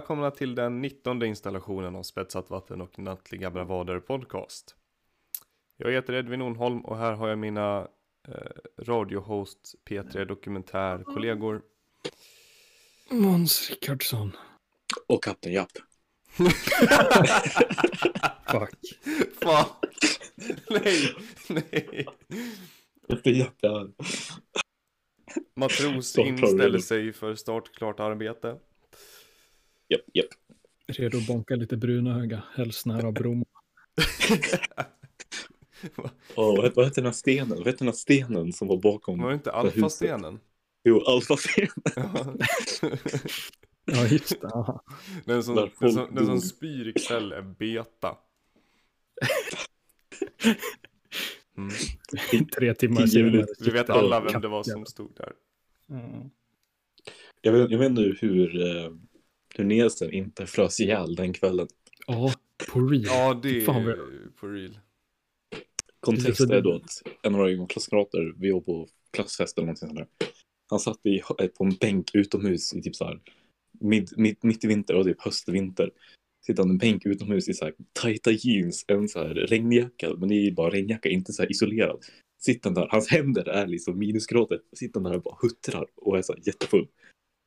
välkomna till den 19 installationen av Spetsat vatten och Nattliga bravader podcast. Jag heter Edvin Onholm och här har jag mina eh, radiohost P3 Dokumentär-kollegor. Måns Rickardsson. Och Kapten Japp. Fuck. Fuck! Nej, nej. Kapten Japp, ja. Matros inställer sig för startklart arbete. Japp, japp. Redo att bonka lite bruna öga, helst nära Bromma. Åh, vad, vad hette den här stenen? Vad hette den här stenen som var bakom? Var det inte alfastenen? Jo, alfastenen. Ja. Ja, just det. aha. Den som, Där den, som, den som spyr ikväll är beta. Mm. Tre timmar senare. minuter. Vi vet alla vem det var som stod där. Ja. Jag vet, jag vet nu hur, eh, hur Nelson inte frös ihjäl den kvällen. Ja, på real. Ja, det Fan, är på real. Kontext Så det- är då att en av våra klasskamrater, vi var på klassfest eller någonting sånt där. Han satt i, eh, på en bänk utomhus i typ så här mid, mid, mitt i vinter och typ höstvinter. Sitter han på en bänk utomhus i så här tajta jeans, en så här regnjacka, men det är ju bara regnjacka, inte så här isolerad. Sitter han där, hans händer är liksom minusgrader. Sitter han där och bara huttrar och är så här jättefull.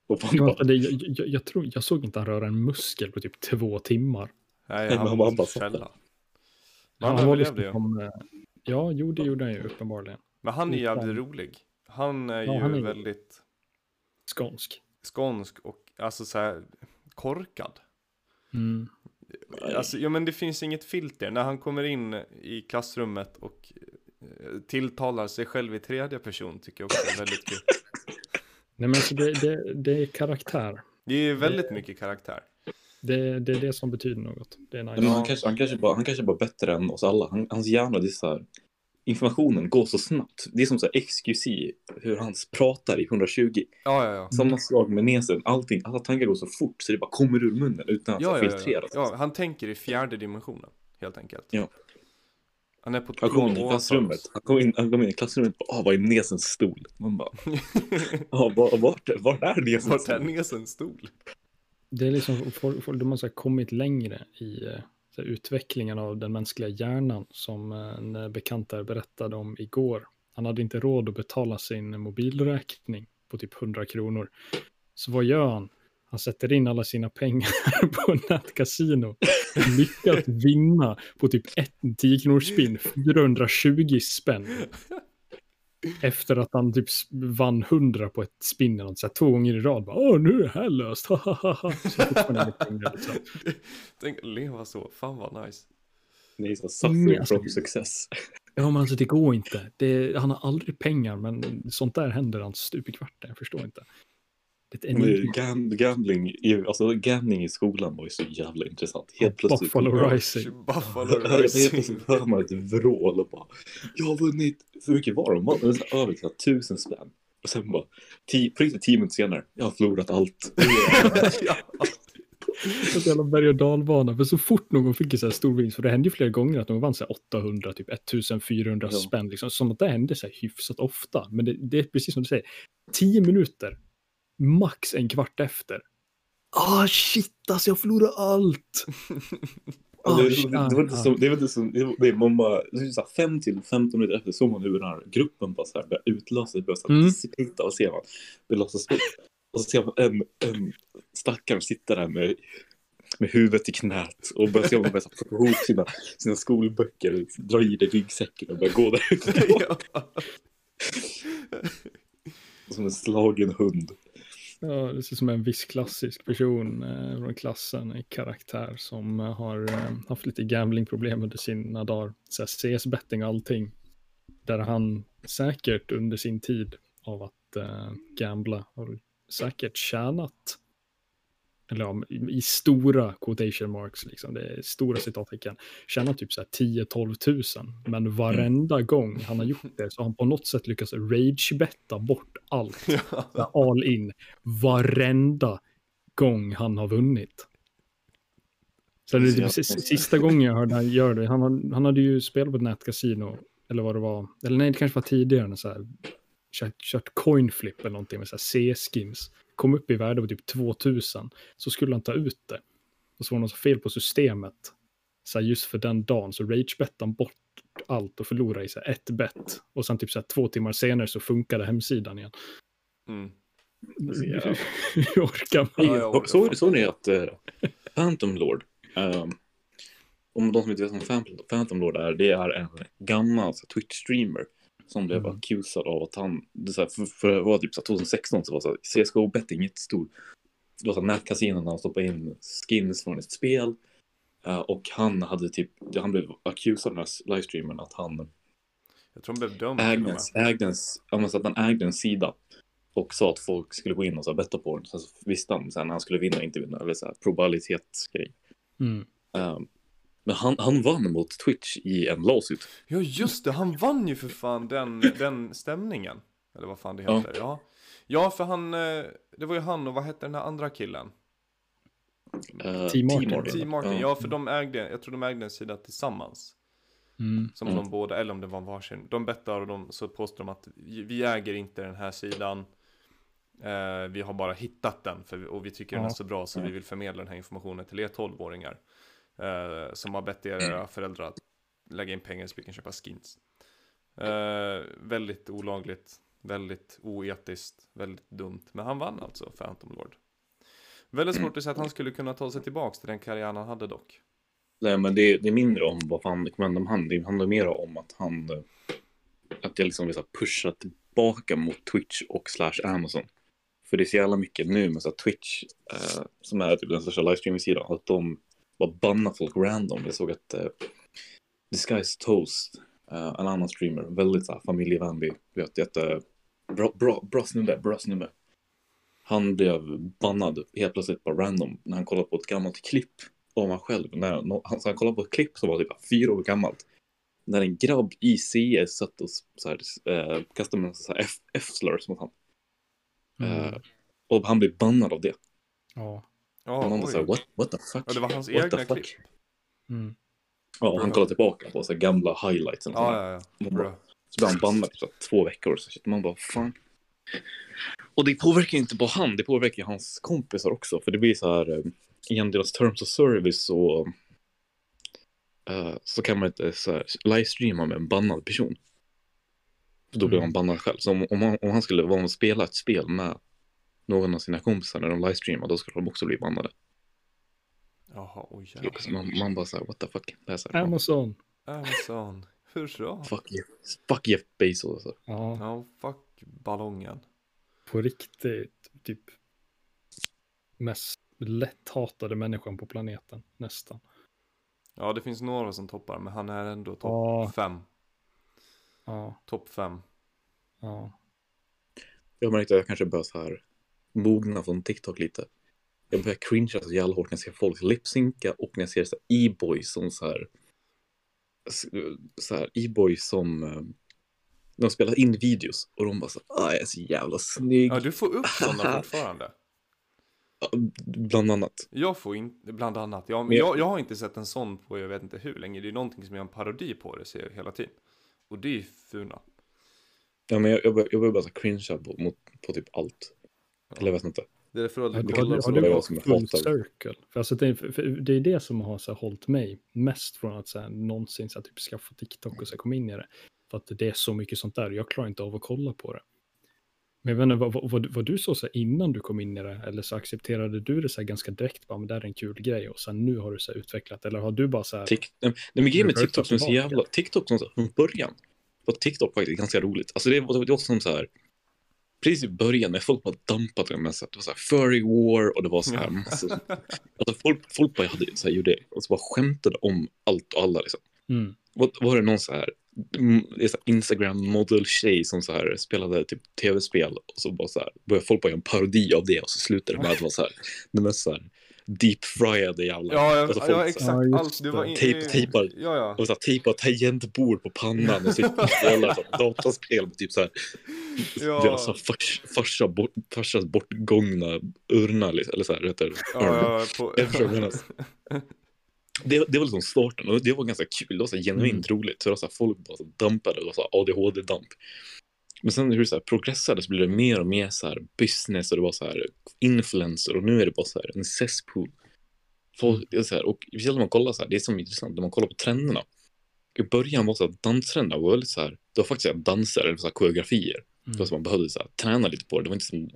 Och man Ja, bara, det, jag, jag, jag, tror, jag såg inte han röra en muskel på typ två timmar. Nej, han han var bara. Men han var överlevde ju. liksom som, eh, Ja, jo, det gjorde han ju uppenbarligen. Men han är jävligt rolig. Han är Ja, ju han är- väldigt Skånsk. skånsk och alltså så här korkad. Mm. Alltså, ja men det finns inget filter. När han kommer in i klassrummet och eh, tilltalar sig själv i tredje person tycker jag också är väldigt kul. Nej, men alltså det, det, det är karaktär. Det är väldigt mycket karaktär. Det, det är det som betyder något. Det är nice. Men han, kanske, han, kanske bara, han kanske bara bättre än oss alla. Han, hans hjärna, det är så här, informationen går så snabbt. Det är som så här XQC, hur han pratar i 120. Ja, ja, ja. Samma slag med näsen, allting, alla tankar går så fort så det bara kommer ur munnen utan att Ja, ja, ja, ja, filtreras. ja. Han tänker i fjärde dimensionen, helt enkelt. Ja. Han är på Han kom in i klassrummet, han kom in, han kom in i klassrummet och bara, ah, vad är näsens stol? Man bara, ah, var, vart, vart är näsens Vart är? Nesens stol? Det är liksom, folk, folk, de har så här kommit längre i eh, så här, utvecklingen av den mänskliga hjärnan som eh, en bekant där berättade om igår. Han hade inte råd att betala sin mobilräkning på typ 100 kronor. Så vad gör han? Han sätter in alla sina pengar på nätkasino. Lyckas vinna på typ ett 10 kronors spinn, 420 spänn. Efter att han typ vann 100 på ett spinn eller något, så här, två gånger i rad. Bara, Åh, nu är det här löst. ha, ha, ha, ha." Så pengar, liksom. Tänk leva så, fan vad nice. Det är så suffering alltså- from success. Ja, men alltså det går inte. Det, han har aldrig pengar, men sånt där händer han stup i kvarten. Jag förstår inte. Ett Men enigma. Gam, gambling, i- alltså gambling i skolan var ju så jävla intressant. Helt plötsligt. Buffalo Ja, Rising. Buffalo Rising. hör man ett vrål och bara Jag har vunnit, hur mycket var de? Det var över tusen spänn. Och sen bara, tio, precis tio minuter senare, jag har förlorat allt. ja. Så jävla berg och dalbana. För så fort någon fick en så här stor vinst, för det hände ju flera gånger att de vann så här 800, typ 1400 Ja. spänn. Liksom. Som att det hände så här hyfsat ofta. Men det, det är precis som du säger. 10 minuter, max en kvart efter. Ah shit, alltså jag förlorar allt. Ah, det, det, det var inte som, det var inte som, det var, man bara, så här, fem till 15 minuter efter såg man hur den här gruppen bara så här började utlösa, började så här Mm. dissipata och ser man, det låtsas. Och så ser man en, en stackare sitta där med, med huvudet i knät och börjar se om man börjar så plocka ihop sina, sina skolböcker, dra i det i ryggsäcken och börja gå där ute. Som en slagen hund. Ja, det ser ut som en viss klassisk person eh, från klassen, en karaktär som eh, har eh, haft lite gamblingproblem under sina dagar. Så här CS-betting och allting. Där han säkert under sin tid av att eh, gambla har säkert tjänat, eller ja, i, stora quotation marks, liksom, det är stora citattecken, tjänat typ så här 10-12 tusen. Men varenda gång han har gjort det så har han på något sätt lyckats rage-betta bort allt ja. all in varenda gång han har vunnit. Så det, det, jag- s- sista gången jag hörde han göra det, han, han hade ju spelat på ett nätkasino, eller vad det var, eller nej, det kanske var tidigare, så här, kört, kört coin flip eller någonting med så här C-skins. Kom upp i värde på typ 2000 så skulle han ta ut det. Och så var det något fel på systemet. Så här, just för den dagen så ragebettade han bort allt och förlorade i så här, ett bett. Och sen typ så här, två timmar senare så funkade hemsidan igen. Mm. Ja. Hur orkar man? Ja, jag orkar Såg såg ni att uh, Phantom Lord, ehm, om de som inte vet vad Phantom, Phantom Lord är, det är en gammal Twitch-streamer som blev Mm. accusad av att han, det här, för, för det var typ så här, 2016 så var så här, CSGO-betting jättestor. Det var så här nätkasinon där han stoppade in skins från ett spel. Eh, och han hade typ, han blev accusad av den här livestreamen att han Jag tror han blev dömd till och med. ägde, ägde, en, ja, men så att han ägde en sida och sa att folk skulle gå in och så betta på den. Sen så visste han sen när han skulle vinna och inte vinna, eller så här probabilitetsgrej. Mm. Um, men han, han vann mot Twitch i en lawsuit. Ja just det, han vann ju för fan den, den stämningen. Eller vad fan det Ja. heter. Ja. ja, för han, eh, det var ju han och vad hette den här andra killen? Uh, Team Martin. Team Martin, ja för de ägde, jag tror de ägde en sida tillsammans. Mm. Som Mm. de båda, eller om det var varsin. De bettar och de, så påstår de att vi äger inte den här sidan. Eh, vi har bara hittat den för, och vi tycker den är Ja. så bra så vi vill förmedla den här informationen till er 12-åringar. Eh, som har bett era föräldrar att lägga in pengar så vi kan köpa skins. Eh, väldigt olagligt, väldigt oetiskt, väldigt dumt. Men han vann alltså, Phantom Lord. Väldigt svårt att säga att han skulle kunna ta sig tillbaka till den karriären han hade dock. Nej, men det, det är mindre om vad fan det kommer hända med han. Det handlar mer om att han, att jag liksom vill pusha tillbaka mot Twitch och slash Amazon. För det är så jävla mycket nu med så Twitch, eh, som är typ den största livestreaming-sidan, att de bara bannar folk random. Jag såg att eh, Disguise Toast, eh, en annan streamer, väldigt så här, familjevänlig, vet, jätte, bra, bra, bra snubbe, bra snubbe. Han blev bannad helt plötsligt bara random när han kollade på ett gammalt klipp av han själv. När, han, så han kollade på ett klipp som var typ fyra år gammalt. När en grabb i CS satt och så här, eh, kastade med en F-slurs mot honom. Mm. Eh, och han blev bannad av det. Ja. Ja, och man var så här, what, what the fuck? Ja, det var hans What the egna fuck? klipp. Mm. Ja, och han kollade tillbaka på så här gamla highlights. Och Ja, ja, bara, så blev han bannad i två veckor. Så man bara, fan. Och det påverkar inte bara han, det påverkar ju hans kompisar också. För det blir så här, eh, i deras terms of service så, eh, så kan man inte så här, livestreama med en bannad person. För då blir Mm. han bannad själv. Så om, om, han, om han skulle vara med och spela ett spel med någon av sina kompisar när de livestreamar, då skulle de också bli bannade. Jaha, oj Så jävlar. man, man bara såhär, what the fuck. Det är så här, Amazon. Amazon. Hurra. fuck, Jeff, fuck Jeff Bezos. Alltså. Ja, Ja, fuck ballongen. på riktigt. Typ mest lätt hatade människan på planeten, nästan. Ja, det finns några som toppar, men han är ändå topp Ja. fem. Ja, Topp fem. ja. Jag märkte att jag kanske börjar så här mogna från TikTok lite. Jag börjar cringea så jävla hårt när jag ser folk lipsynka och när jag ser så e-boys som så här så här e-boys som eh, de spelar in videos och de bara så ah, jag är så jävla snygg. Ja, du får upp sådana fortfarande. Bland annat. Jag får inte, bland annat. Ja, men jag- jag, jag har inte sett en sån på jag vet inte hur länge. Det är någonting som gör en parodi på det, ser jag hela tiden. Och det är ju funa. Ja, men jag, jag, jag börjar bara cringea på, mot, på typ allt. Eller jag vet inte. Det är för att du kollar har du var gått som full circle? För alltså det, är, för, det är det som har så här, hållit mig mest från att så här, någonsin så här, typ, skaffa TikTok och så här, komma in i det. För att det är så mycket sånt där, jag klarar inte av att kolla på det. Men jag vet inte, vad, vad, vad, vad du så, så här, innan du kom in i det, eller så accepterade du det så här, ganska direkt, bara, men det här är en kul grej, och sen nu har du så här, utvecklat, eller har du bara så här, Tik- nej, men grejen med TikTok som är så jävla... TikTok som så, från början var TikTok faktiskt ganska roligt. Alltså det var, det var som så här... Precis i början när folk bara dumpade det med så det var så här furry war och det var så här massa... Alltså folk, folk bara hade, så här, gjorde och så bara skämtade om allt och alla liksom. mm, Var, var det någon så här, mm, det här Instagram model tjej som så här spelade typ tv-spel och så bara så här började folk bara göra en parodi av det och så slutade det med att det var så här den mest så här deep friade jävla Ja, Alltså, ja, folk ja exakt. Ja, Allt. Du var det. in, Tejp- tejpar. Ja, ja. och så här, tejpa tangentbord på pannan och sitta och spela så här dataspel med typ så här Ja. deras så här fars, farsa bort, farsas bortgångna urna liksom, eller så här, vet du, Ja, ja, på, det, det var liksom starten och det var ganska kul, det var så genuint roligt. Så det var så folk bara så dumpade, det var så ADHD-damp. Men sen hur det så här progressade så blir det mer och mer så här business och det var så här influencer och nu är det bara så här en cesspool. Folk, är så här, och speciellt när man kollar så här, det är som intressant när man kollar på trenderna. I början var så här, danstrenderna var väldigt så här, det var faktiskt så danser eller så här, koreografier. Det var som man behövde så här, träna lite på det. Det var inte som,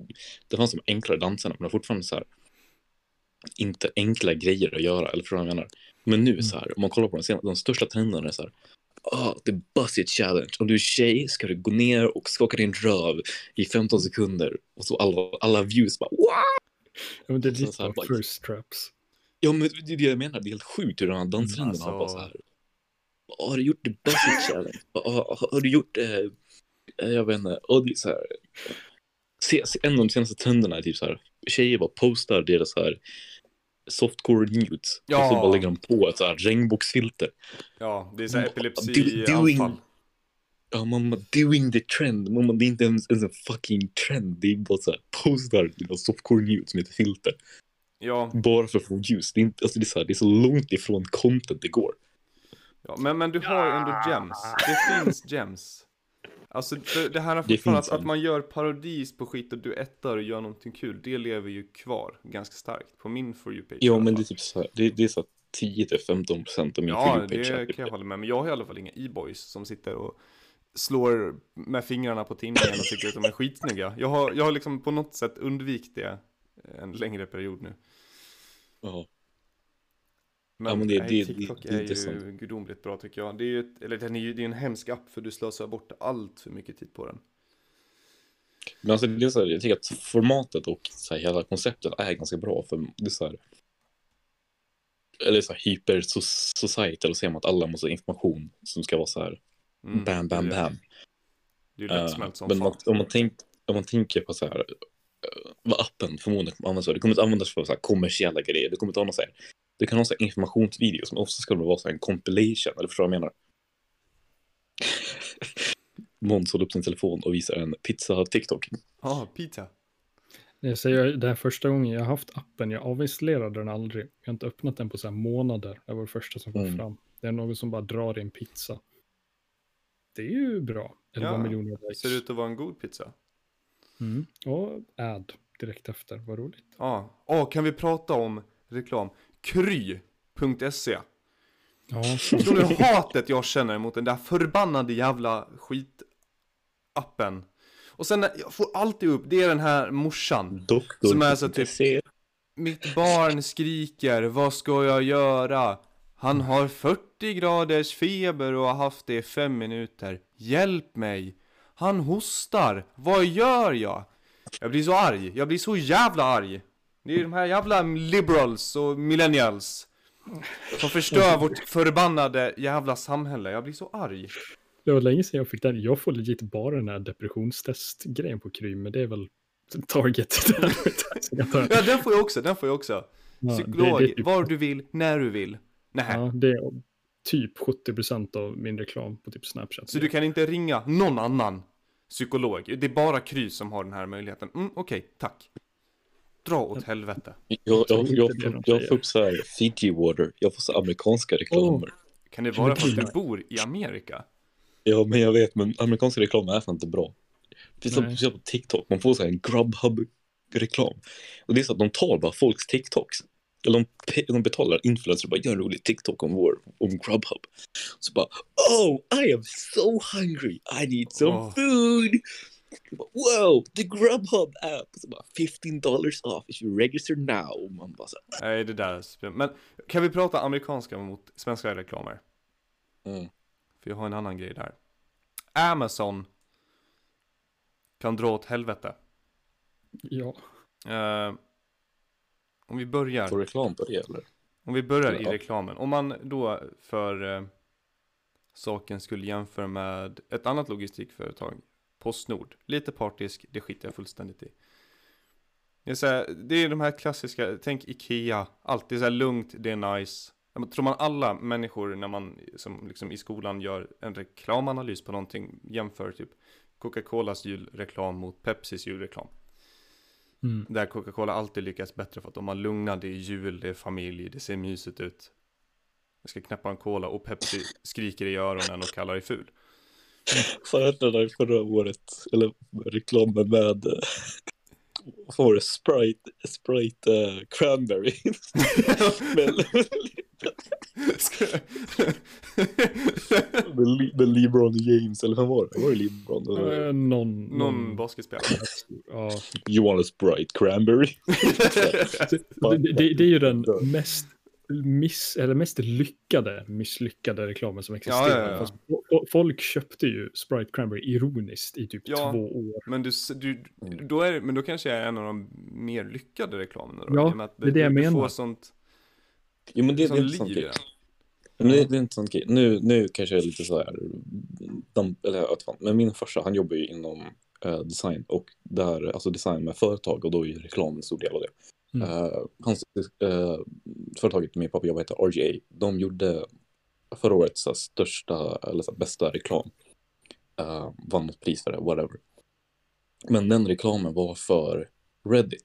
det fanns som enklare danserna men det var fortfarande så här, inte enkla grejer att göra, eller förstår du vad jag menar? Men nu så här, om man kollar på de, senaste, de största trenderna är så här, det är buzz it challenge. Om du är tjej ska du gå ner och skaka din röv i 15 sekunder. Och så alla, alla views bara wow! Ja, men det är Så- lite av bara- first traps. Ja men det är det jag menar, det är helt sjukt hur den här danstrenden alltså- har bara så här. "Ah, Har du gjort det buzz it challenge? Ah, Har du gjort det? Eh, jag vet inte. Och det är så här. Se, se, en av de senaste trenderna är typ så här. Tjejer bara postar deras så här softcore nudes. Ja. Och så bara lägger de på ett så här regnbågsfilter. Ja, det är så här Do- epilepsianfall. Ja, mamma, doing the trend. Mamma, det är inte ens, ens en fucking trend. Det är bara så här, postar dina softcore nudes med ett filter. Ja, Bara för att få views. Det är, inte, alltså det är, så här, det är så långt ifrån content det går. ja men, men du har ju ändå gems. Det finns gems. Alltså det, det här är Det fortfarande att, att man gör parodis på skit och du ettar och gör någonting kul. Det lever ju kvar ganska starkt på min For You-page. Ja, alla men det är typ så här, det, det är så här 10-15 procent av min Ja, For You-page det är typ kan jag hålla med Men jag har i alla fall inga e-boys som sitter och slår med fingrarna på tinningen och tycker att de är skitsnygga. Jag har, jag har liksom på något sätt undvikit det en längre period nu. Ja. Men, Ja, men det- nej, det- TikTok det- är ju gudomligt bra tycker jag. Det är ett, eller den är ju det är en hemsk app för du slösar bort allt för mycket tid på den. Men alltså, det är så här, jag tycker att formatet och så här, hela konceptet är ganska bra. För det är så här, eller så här hyper so- society, eller säger man att alla måste ha information som ska vara så här Mm, bam, bam, det bam. Det är ju Eh, lättsmält som men fan. man, om, man tänk, om man tänker på så här, eh, vad appen förmodligen kommer användas för. Det kommer inte användas för så kommersiella grejer. Det kommer inte ha någon så här, det kan ha så här informationsvideos, men ofta ska vara så här en compilation, eller förstår du vad jag menar? Måns håller upp sin telefon och visar en pizza TikTok. Ja, pizza. Jag säger, det här första gången jag har haft appen, jag avinstallerade den aldrig. Jag har inte öppnat den på så här månader. Det var det första som kom Mm. fram. Det är någon som bara drar i en pizza. Det är ju bra. 11 Ja, miljoner likes. Ser ut att vara en god pizza. Mm. Och ad direkt efter, vad roligt. Ja, Åh, kan vi prata om reklam? Kry.se Ja, Förstår du hatet jag känner mot den där förbannade jävla skitappen? Och sen, jag får alltid upp, det är den här morsan. Doktor. Som är så typ-. Mitt barn skriker, vad ska jag göra? Han har 40 graders feber och har haft det i fem minuter. Hjälp mig! Han hostar, vad gör jag? Jag blir så arg, jag blir så jävla arg. Det är de här jävla liberals och millennials. Som förstör vårt förbannade jävla samhälle. Jag blir så arg. det var länge sedan jag fick den. Jag får legit bara den här depressionstest-grejen på Kry, men det är väl target. Ja, den får jag också, den får jag också. Ja, det- Psykolog, det typ- var du vill, när du vill. Nej. Ja, det är typ 70% av min reklam på typ Snapchat. Så du kan inte ringa någon annan psykolog? Det är bara Kry som har den här möjligheten. Mm, okej, tack. Dra åt helvete. Jag, jag, jag, det jag, får upp så här Fiji Water. Jag får så amerikanska reklamer. Kan det vara för att du bor i Amerika? Ja, men jag vet, men amerikanska reklam är fan inte bra. Nej. speciellt på TikTok. Man får så här en Grubhub-reklam. Och det är så att de tar bara folks TikToks. Eller de, de betalar influencers och bara gör en rolig TikTok om, vår, om Grubhub. Så bara Oh, I am so hungry. I need some Åh. food. Wow, the Grubhub app. Så bara 15 dollars off if you register now. Och Man bara så här, Nej, det där är. Men kan vi prata amerikanska mot svenska reklamer? mm. För jag har en annan grej där. Amazon kan dra åt helvete. Ja, Eh, om vi börjar. Får reklam på det eller? Om vi börjar i reklamen. Om man då för eh, saken skulle jämföra med ett annat logistikföretag, Postnord. Lite partisk, det skiter jag fullständigt i. Det är, så här, det är de här klassiska, tänk Ikea, alltid så här lugnt, det är nice. Jag tror man alla människor när man som liksom i skolan gör en reklamanalys på någonting jämför typ Coca-Colas julreklam mot Pepsis julreklam. mm. Där Coca-Cola alltid lyckas bättre för att de har lugnat, det är jul, det är familj, det ser mysigt ut. Jag ska knäppa en cola och Pepsi skriker i öronen och kallar dig ful. Där förra året? Eller reklamen med... eh, Vad var det? Sprite, Sprite uh, Cranberry. med, med, med LeBron James, eller vem var det? Var det LeBron? Eh, någon, Någon basketspelare. Ja. You want a Sprite Cranberry? Det, det, det är ju den mest, miss, eller mest lyckade misslyckade reklamen som existerar. Ja, ja, ja. Folk köpte ju Sprite Cranberry ironiskt i typ Ja. två år. Men, du, du, då är, det- men då kanske jag är en av de mer lyckade reklamerna då. Ja, i och med att det är det jag menar. får sånt, Jo men det, det är inte sånt grej. Men det, det är inte sånt grej. Nu, nu kanske jag är lite så här, de, eller. Men min farsa han jobbar ju inom eh, design och där, alltså design med företag och då är ju reklam en stor del av det. Mm. Eh, Hans, eh, företaget min pappa jobbar heter RGA. De gjorde förra året så eh, största, eller så bästa reklam. Uh, vann något pris för det, whatever. Men den reklamen var för Reddit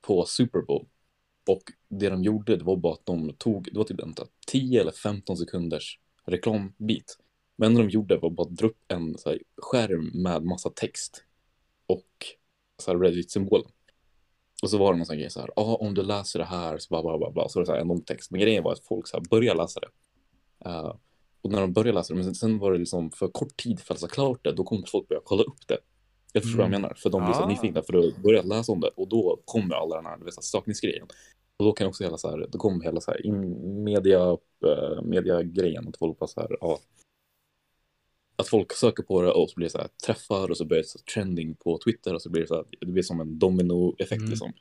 på Super Bowl. Och det de gjorde det var bara att de tog, det var typ en 10 eller 15 sekunders reklambit. Men det de gjorde var bara att dra upp en så här, skärm med massa text och så här Reddit-symbolen. Och så var det någon sån grej så här, ja ah, om du läser det här så bla bla bla bla. Så var det så här en lång text. Men grejen var att folk så här började läsa det. Eh, och när de började läsa det, men sen, var det liksom för kort tid för att läsa klart det, då kommer folk börja kolla upp det. Jag förstår vad jag Mm. menar, för de blir så Ah. nyfikna för att börja läsa om det och då kommer alla den här här, stakningsgrejen. Och då kan också hela så här, då kommer hela så här in, media, uh, media-grejen, att folk bara så här, ja. Att folk söker på det och så blir det så här träffar och så blir det så trending på Twitter och så blir det så här, det blir som en dominoeffekt Mm. liksom.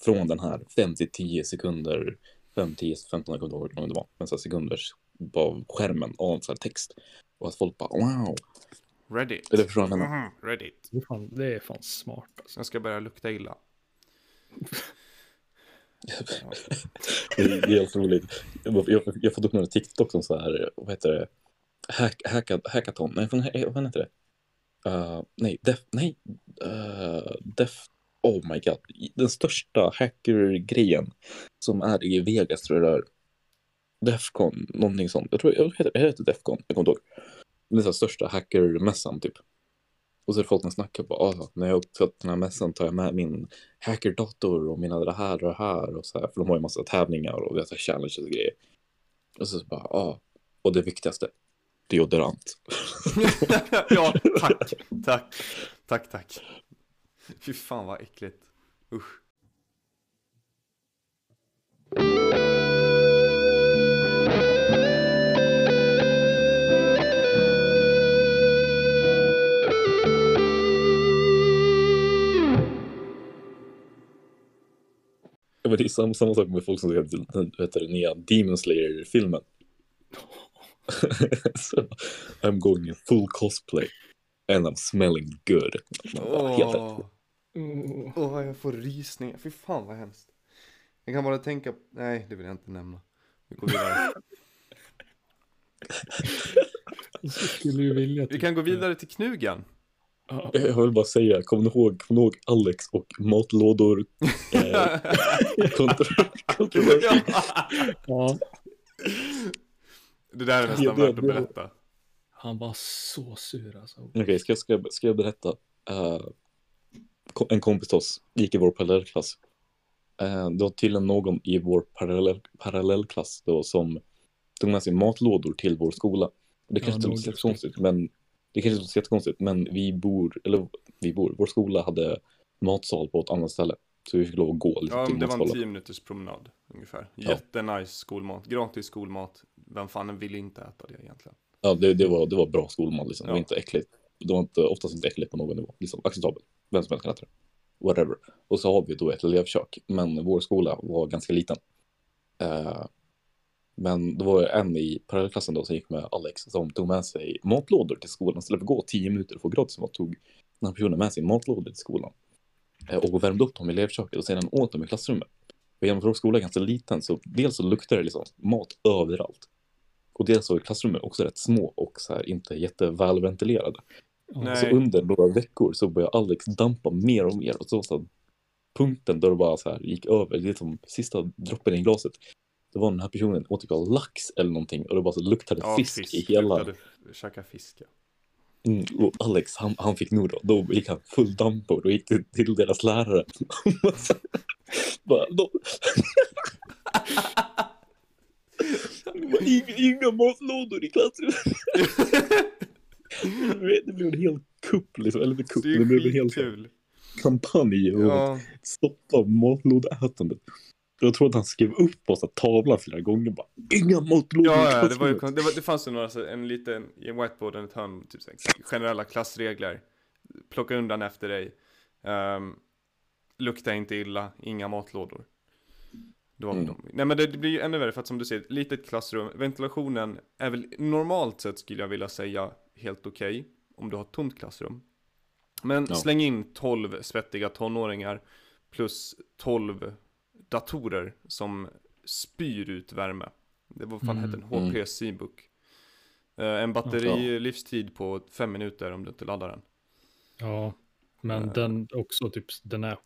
Från den här 5 till 10 sekunder, 5, 10, 15, jag kommer inte ihåg hur lång det var, men så här sekunders av skärmen av så här text. Och att folk bara wow. Reddit. Eller förstår vad? Mhm, Reddit. Det är fan, det är fan smart alltså. Jag ska börja lukta illa. Det är helt roligt. Jag, jag, jag har fått upp några TikTok som så här, vad heter det? Hack, hacka, hackathon, nej vad heter det? Uh, nej, def, nej, uh, def, oh my god. Den största hackergrejen som är i Vegas tror jag det är. Defcon, någonting sånt. Jag tror jag heter, det heter Defcon, jag kommer inte ihåg. Det är så största hackermässan typ. Och så är det folk som snackar på, ah, när jag upptäckte den här mässan tar jag med min hackerdator och mina det här och det här och så här. För de har ju massa tävlingar och vet, så här challenges och grejer. Och så, så bara, ja. Ah. Och det viktigaste, deodorant. ja, tack. Tack. Tack, tack. Fy fan vad äckligt. Usch. Ja, men det är samma, samma sak med folk som till den nya Demon Slayer-filmen. så, I'm going in full cosplay. And I'm smelling good. Åh, Åh, jag får rysningar. Fy fan vad hemskt. Jag kan bara tänka, nej det vill jag inte nämna. Vi går vidare. Vi kan gå vidare till knugen. Ja. Jag vill bara säga, kommer ni ihåg, ni ihåg Alex och matlådor? Eh, kontro- kontroversi. ja, Det där är nästan Ja, det- värt att berätta. han var så sur alltså. Okej, ska, jag- ska, jag- ska jag berätta? Ko- en kompis till oss gick i vår parallellklass. Uh, det var tydligen någon i vår parallell, parallellklass då som tog med sig matlådor till vår skola. Det kanske inte låter så jättekonstigt, men det kanske inte låter så jättekonstigt, men vi bor, eller vi bor, vår skola hade matsal på ett annat ställe. Så vi fick lov att gå liksom, Ja, till det var en matsalen. 10 minuters promenad ungefär. Ja. Jättenice skolmat. Gratis skolmat. Vem fan vill inte äta det egentligen? Ja, det, det, var, det var bra skolmat liksom. Det var inte äckligt. Det var inte, oftast inte äckligt på någon nivå. Liksom acceptabelt. Vem som helst kan äta det. Whatever. Och så har vi då ett elevkök. Men vår skola var ganska liten. Eh, men det var en i parallellklassen då som gick med Alex som tog med sig matlådor till skolan. Istället för att gå tio minuter och få gratis mat tog den här personen med sig matlådor till skolan. Eh, och värmde upp dem i elevköket och sedan åt dem i klassrummet. Och genom att vår skola är ganska liten så dels så luktar det liksom mat överallt. Och dels är klassrummen också rätt små och så här inte jättevälventilerade. Nej. Så under några veckor så började Alex dampa mer och mer och så, så punkten där det bara så här gick över, det är som sista droppen i glaset. Det var den här personen åt typ av lax eller någonting och det bara så luktade Ja, fisk, i hela. Luktade- Käka fisk, ja. Mm, och Alex, han, han fick nog då, då gick han full damp på, då gick det till deras lärare. Bara, då... inga, inga matlådor i klassrummet. Det blev en hel kupp liksom, eller kupp, Det blev en hel skitkul. kampanj och Ja, stoppa matlådeätandet. Jag tror att han skrev upp på så tavlan flera gånger bara Inga matlådor ja, ja det, var ju, klassrummet." det, var, det fanns ju några, så, en liten, i en whiteboard, ett hörn, typ så här, generella klassregler. Plocka undan efter dig. Um, lukta inte illa, inga matlådor. Det var Mm. de. Nej men det, det blir ju ännu värre för att som du säger, litet klassrum, ventilationen är väl normalt sett skulle jag vilja säga helt okej om du har ett tomt klassrum. Men Ja. släng in 12 svettiga tonåringar plus 12 datorer som spyr ut värme. Det var fan Mm, hette en HP Seabook. Eh, en batteri Ja. livstid på fem minuter om du inte laddar den. Ja, men Eh. den också typ, den är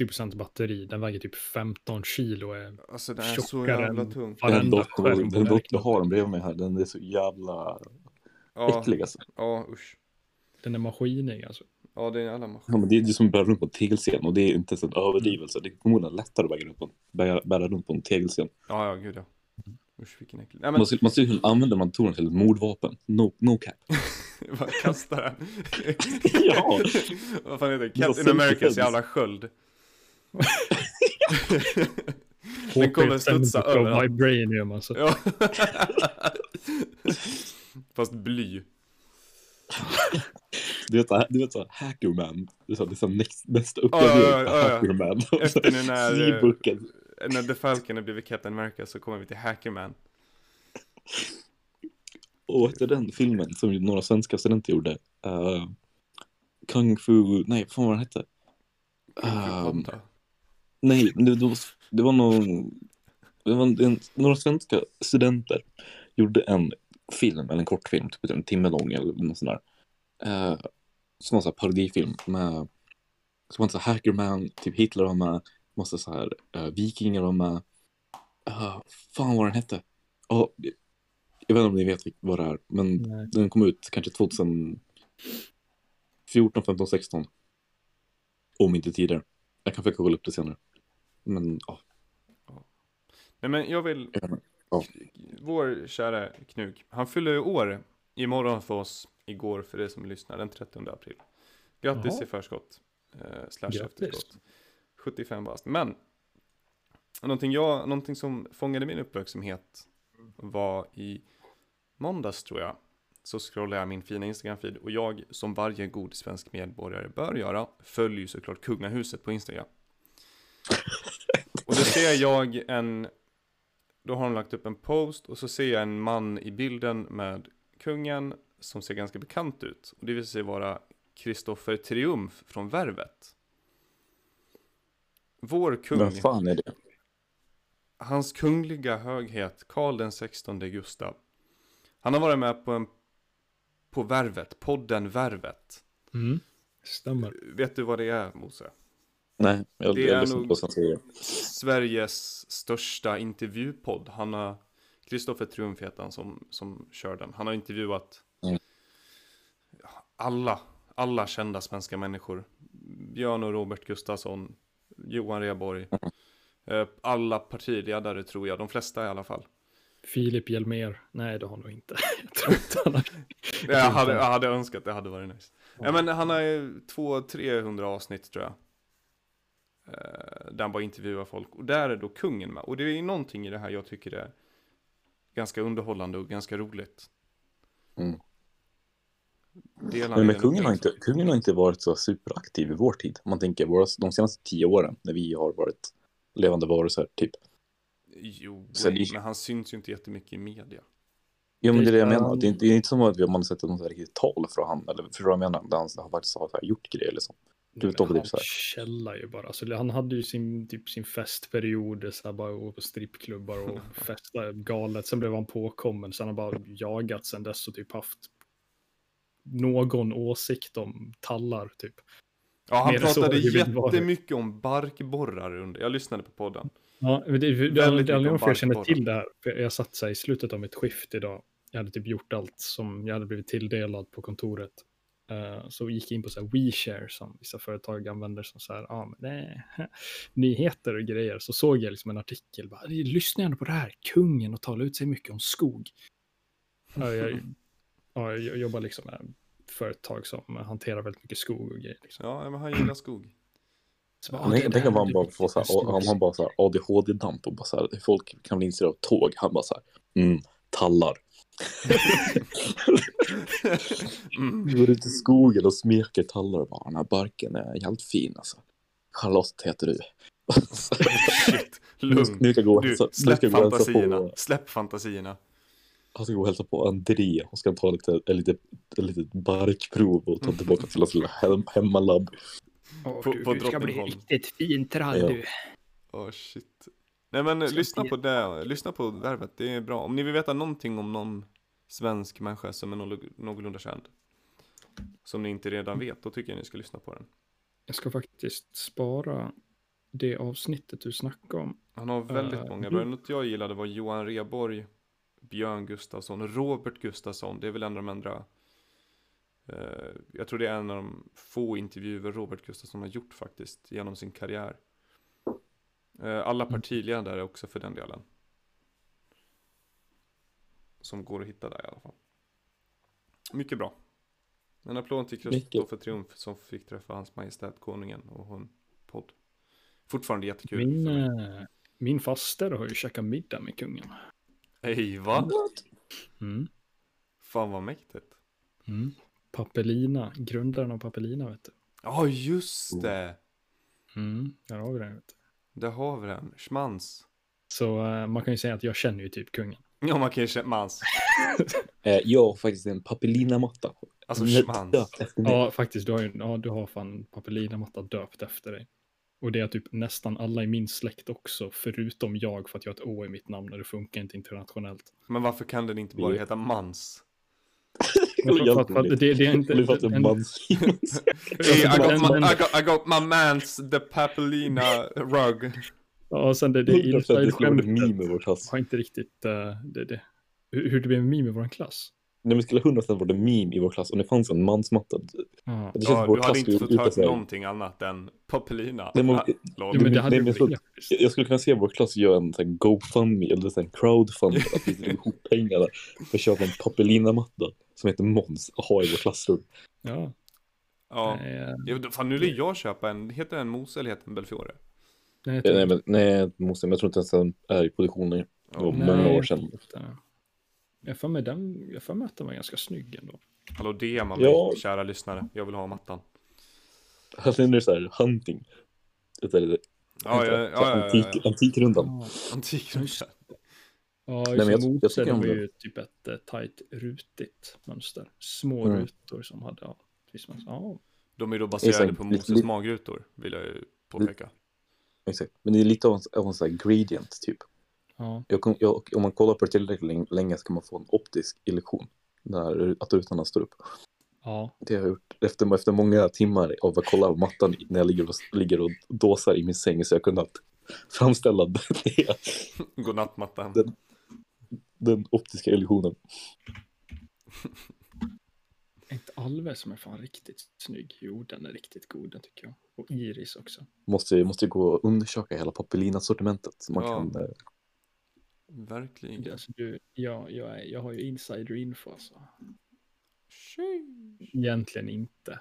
80% batteri. Den väger typ 15 kilo. och Är Alltså den är så jävla tung. Den på den verkligen. har den bredvid mig här, den är så jävla Ja, äcklig alltså. ja usch. Den är maskinig alltså. Ja det är alla Ja, maskiner. men det är ju som att bära runt på en tegelsten och det är inte ens en överdrivelse. Det är förmodligen lättare att bära runt på, bära, bära runt på en tegelsten. Ja ja gud ja. Usch vilken äcklig. Nej men Man, skulle- man skulle kunna använda datorn till ett mordvapen. No, no cap. Bara kasta den. Ja. Vad fan heter det? Captain Americas jävla sköld. Den kommer studsa överallt. Vibranium alltså. Ja. Fast bly. Du vet, du vet så Hackerman. Det är så, det är så next, nästa ja, på ja, ja. Hackerman. Efter eh, Seabooken. När The Falcon har blivit Captain America så kommer vi till Hackerman. Och vad hette den filmen som några svenska studenter gjorde? Uh, Kung Fu, nej, fan vad den hette? Um, nej, det, det, var, det var någon, det var en, några svenska studenter gjorde en film, eller en kortfilm, typ en timme lång eller något sånt där. Uh, som var en parodifilm med, som var en hackerman, typ Hitler var med, massa så här uh, vikingar var med. Uh, fan vad den hette? Ja, jag vet inte om ni vet vad det är, men Nej. den kom ut kanske 2014, 15, 16. Om inte tidigare. Jag kan försöka kolla upp det senare. Men ja, Nej men jag vill, Ja. vår kära Knug, han fyller ju år imorgon för oss, igår för er som lyssnar, den 30 april. Grattis Jaha. i förskott. Eh, slash Grattis. efterskott. 75 bast. Men, någonting, jag, någonting som fångade min uppmärksamhet var i måndags tror jag. Så scrollade jag min fina Instagram-feed och jag, som varje god svensk medborgare bör göra, följer ju såklart kungahuset på Instagram. Och då ser jag en, då har de lagt upp en post och så ser jag en man i bilden med kungen som ser ganska bekant ut. Och det visar sig vara Kristoffer Triumf från Värvet. Vår kung, vem fan är det? hans kungliga höghet Karl den 16 Gustav. Han har varit med på en, på Värvet, podden Värvet. Mm. Stämmer. Vet du vad det är Mose? Nej, jag, Det är jag lyssnar nog-. Sveriges största intervjupodd. Han har, Kristoffer Triumf heter han som, som kör den. Han har intervjuat Mm. alla, alla kända svenska människor. Björn och Robert Gustafsson, Johan Rheborg, eh, alla partiledare tror jag, de flesta i alla fall. Filip Hjelmér. Nej, det har han nog inte. jag tror inte han har. Jag hade, jag hade önskat det hade varit nice. Ja men han har ju 200-300 avsnitt tror jag. Eh, där han bara intervjuar folk. Och där är då kungen med. Och det är någonting i det här jag tycker är ganska underhållande och ganska roligt. Mm. Delar Men, kungen, har inte, upplevelsen? kungen har inte varit så superaktiv i vår tid. Om man tänker våra, de senaste tio åren när vi har varit levande varelser, typ. Jo, Så det- men han syns ju inte jättemycket i media. Ja, men det är det jag Ja. menar. Det är, inte, det är inte som att vi- man har sett något så här riktigt tal från han, eller förstår du vad jag menar? Där han har faktiskt har gjort grejer liksom. Nej, Utom men typ han så här. källar ju bara. Alltså, han hade ju sin, typ, sin festperiod, så här, bara gå på strippklubbar och festa galet. Sen blev han påkommen, sen har han bara jagat sen dess och typ haft någon åsikt om tallar typ. Ja, han Mer pratade jättemycket om barkborrar under. Jag lyssnade på podden. Ja, det, det, det, det, jag känner till det här. Jag satt så här i slutet av mitt skift idag. Jag hade typ gjort allt som jag hade blivit tilldelad på kontoret. Eh, så gick jag in på så här WeShare som vissa företag använder som så här, ja, men är nyheter och grejer. Så såg jag liksom en artikel, bara, lyssna gärna på det här, kungen och tala ut sig mycket om skog. Ja, jag, ja, jag jobbar liksom med företag som hanterar väldigt mycket skog och grejer. Liksom. Ja, men han gillar skog. Så bara, Jag "Ja, det tänker där om han bara får så här, skog." han bara så här ADHD-damp och bara så här, folk kan bli intresserade av tåg. Han bara så här, mm, tallar. Mm. Vi går ut i skogen och smeker tallar och bara, den här barken är jävligt fin alltså. Charlotte heter du. Shit, Nu, lugn. nu ska jag gå Du, nu släpp ska jag gå och hälsa fantasierna. på, Släpp fantasierna. Han ska gå och hälsa på André och ska ta lite, ett litet barkprov och ta tillbaka till hans lilla hem, hemmalabb. Åh, på- du, på du ska bli riktigt fin trall Ja. du. Åh shit. Nej men Ska lyssna inte- på det, lyssna på värvet, det är bra. Om ni vill veta någonting om någon svensk människa som är någ- någorlunda känd. Som ni inte redan vet, då tycker jag ni ska lyssna på den. Jag ska faktiskt spara det avsnittet du snackade om. Han har väldigt Eh, många bra. Något jag gillade var Johan Reborg, Björn Gustafsson, Robert Gustafsson. Det är väl en av de andra. eh, jag tror det är en av de få intervjuer Robert Gustafsson har gjort faktiskt genom sin karriär. Eh, alla Mm. partiledare också för den delen. Som går att hitta där i alla fall. Mycket bra. En applåd till. Kristoffer Triumf som fick träffa hans majestät konungen och hon podd. Fortfarande jättekul. Min, eh, min faster har ju käkat middag med kungen. Hej va? Mm. Fan vad mäktigt. Mm. Papelina, grundaren av Papelina vet du. Ja just det. Mm. Där har vi den. Vet du. Där har vi den. Schmans. Så eh, man kan ju säga att jag känner ju typ kungen. Ja man kan ju känna mans. Eh, jag har faktiskt en papelina-matta. Alltså Nöt- schmans. Ja, faktiskt. Du har, ju, ja, du har fan Papelina-matta döpt efter dig. Och det är typ nästan alla i min släkt också, förutom jag, för att jag har ett Å i mitt namn och det funkar inte internationellt. Men varför kan den inte bara heta mans? Att- för, att det, det är inte... Det är. Hey, I, got my, I, got, I got my mans the papelina rug. Ja, och sen det, det 100% det skulle vara ett inside-skämtet har inte riktigt... eh, det, det, hur, hur det blev en meme i vår klass. Men det skulle 100% varit en meme i vår klass om det fanns en mansmatta. Ja. Det känns Ja, som vår du hade inte fått och säga- någonting annat än papelina. Nej, men- lol. Jo, men det hade Nej, ju men så- varit episkt. Jag skulle kunna se vår klass göra en sån GoFundMe eller en crowdfund att vi lägger ihop pengar där för att köpa en papelina-matta som heter Måns och ha i vårt klassrum. Ja. ja. Nej, eh, Ja, då- fan nu vill jag köpa en, heter den Mose eller heter den Belfiore? nej, tror nej, men, nej, måste, men jag tror inte ens den är i produktion längre. Det var många år sedan. Jag får med den, jag får med att den var ganska snygg ändå. Hallå DMa Ja. mig, kära lyssnare. Jag vill ha mattan. Alltså det är så här hunting. Det är, det, Ja, ja, ja, ja, ja, antik, ja. Antikrundan. Ja, Antikrundan. ja men jag- jag det var det. ju typ ett eh, tajt rutigt mönster. Små Mm. rutor som hade, ja, visst ja. De är då Exakt. baserade på Lite- Moses lite- magrutor, vill jag ju påpeka. Exakt. Men det är lite av en, av en sån här gradient typ. Ja. Jag, kom- jag, om man kollar på det tillräckligt länge, så kan man få en optisk illusion. När att rutorna står upp. ja. Det har jag gjort efter, efter många timmar av att kolla på mattan när jag ligger och, ligger och dåsar i min säng så jag kunnat framställa det, Godnattmattan. Den- den optiska illusionen. Inte Alve som är fan riktigt snygg. Jo, den är riktigt god, den tycker jag. Och Iris också. Måste, måste gå och undersöka hela Papelina-sortimentet. Man Ja. kan, eh, Verkligen. Alltså, du, ja, jag, är, jag har ju insider info alltså. Egentligen inte.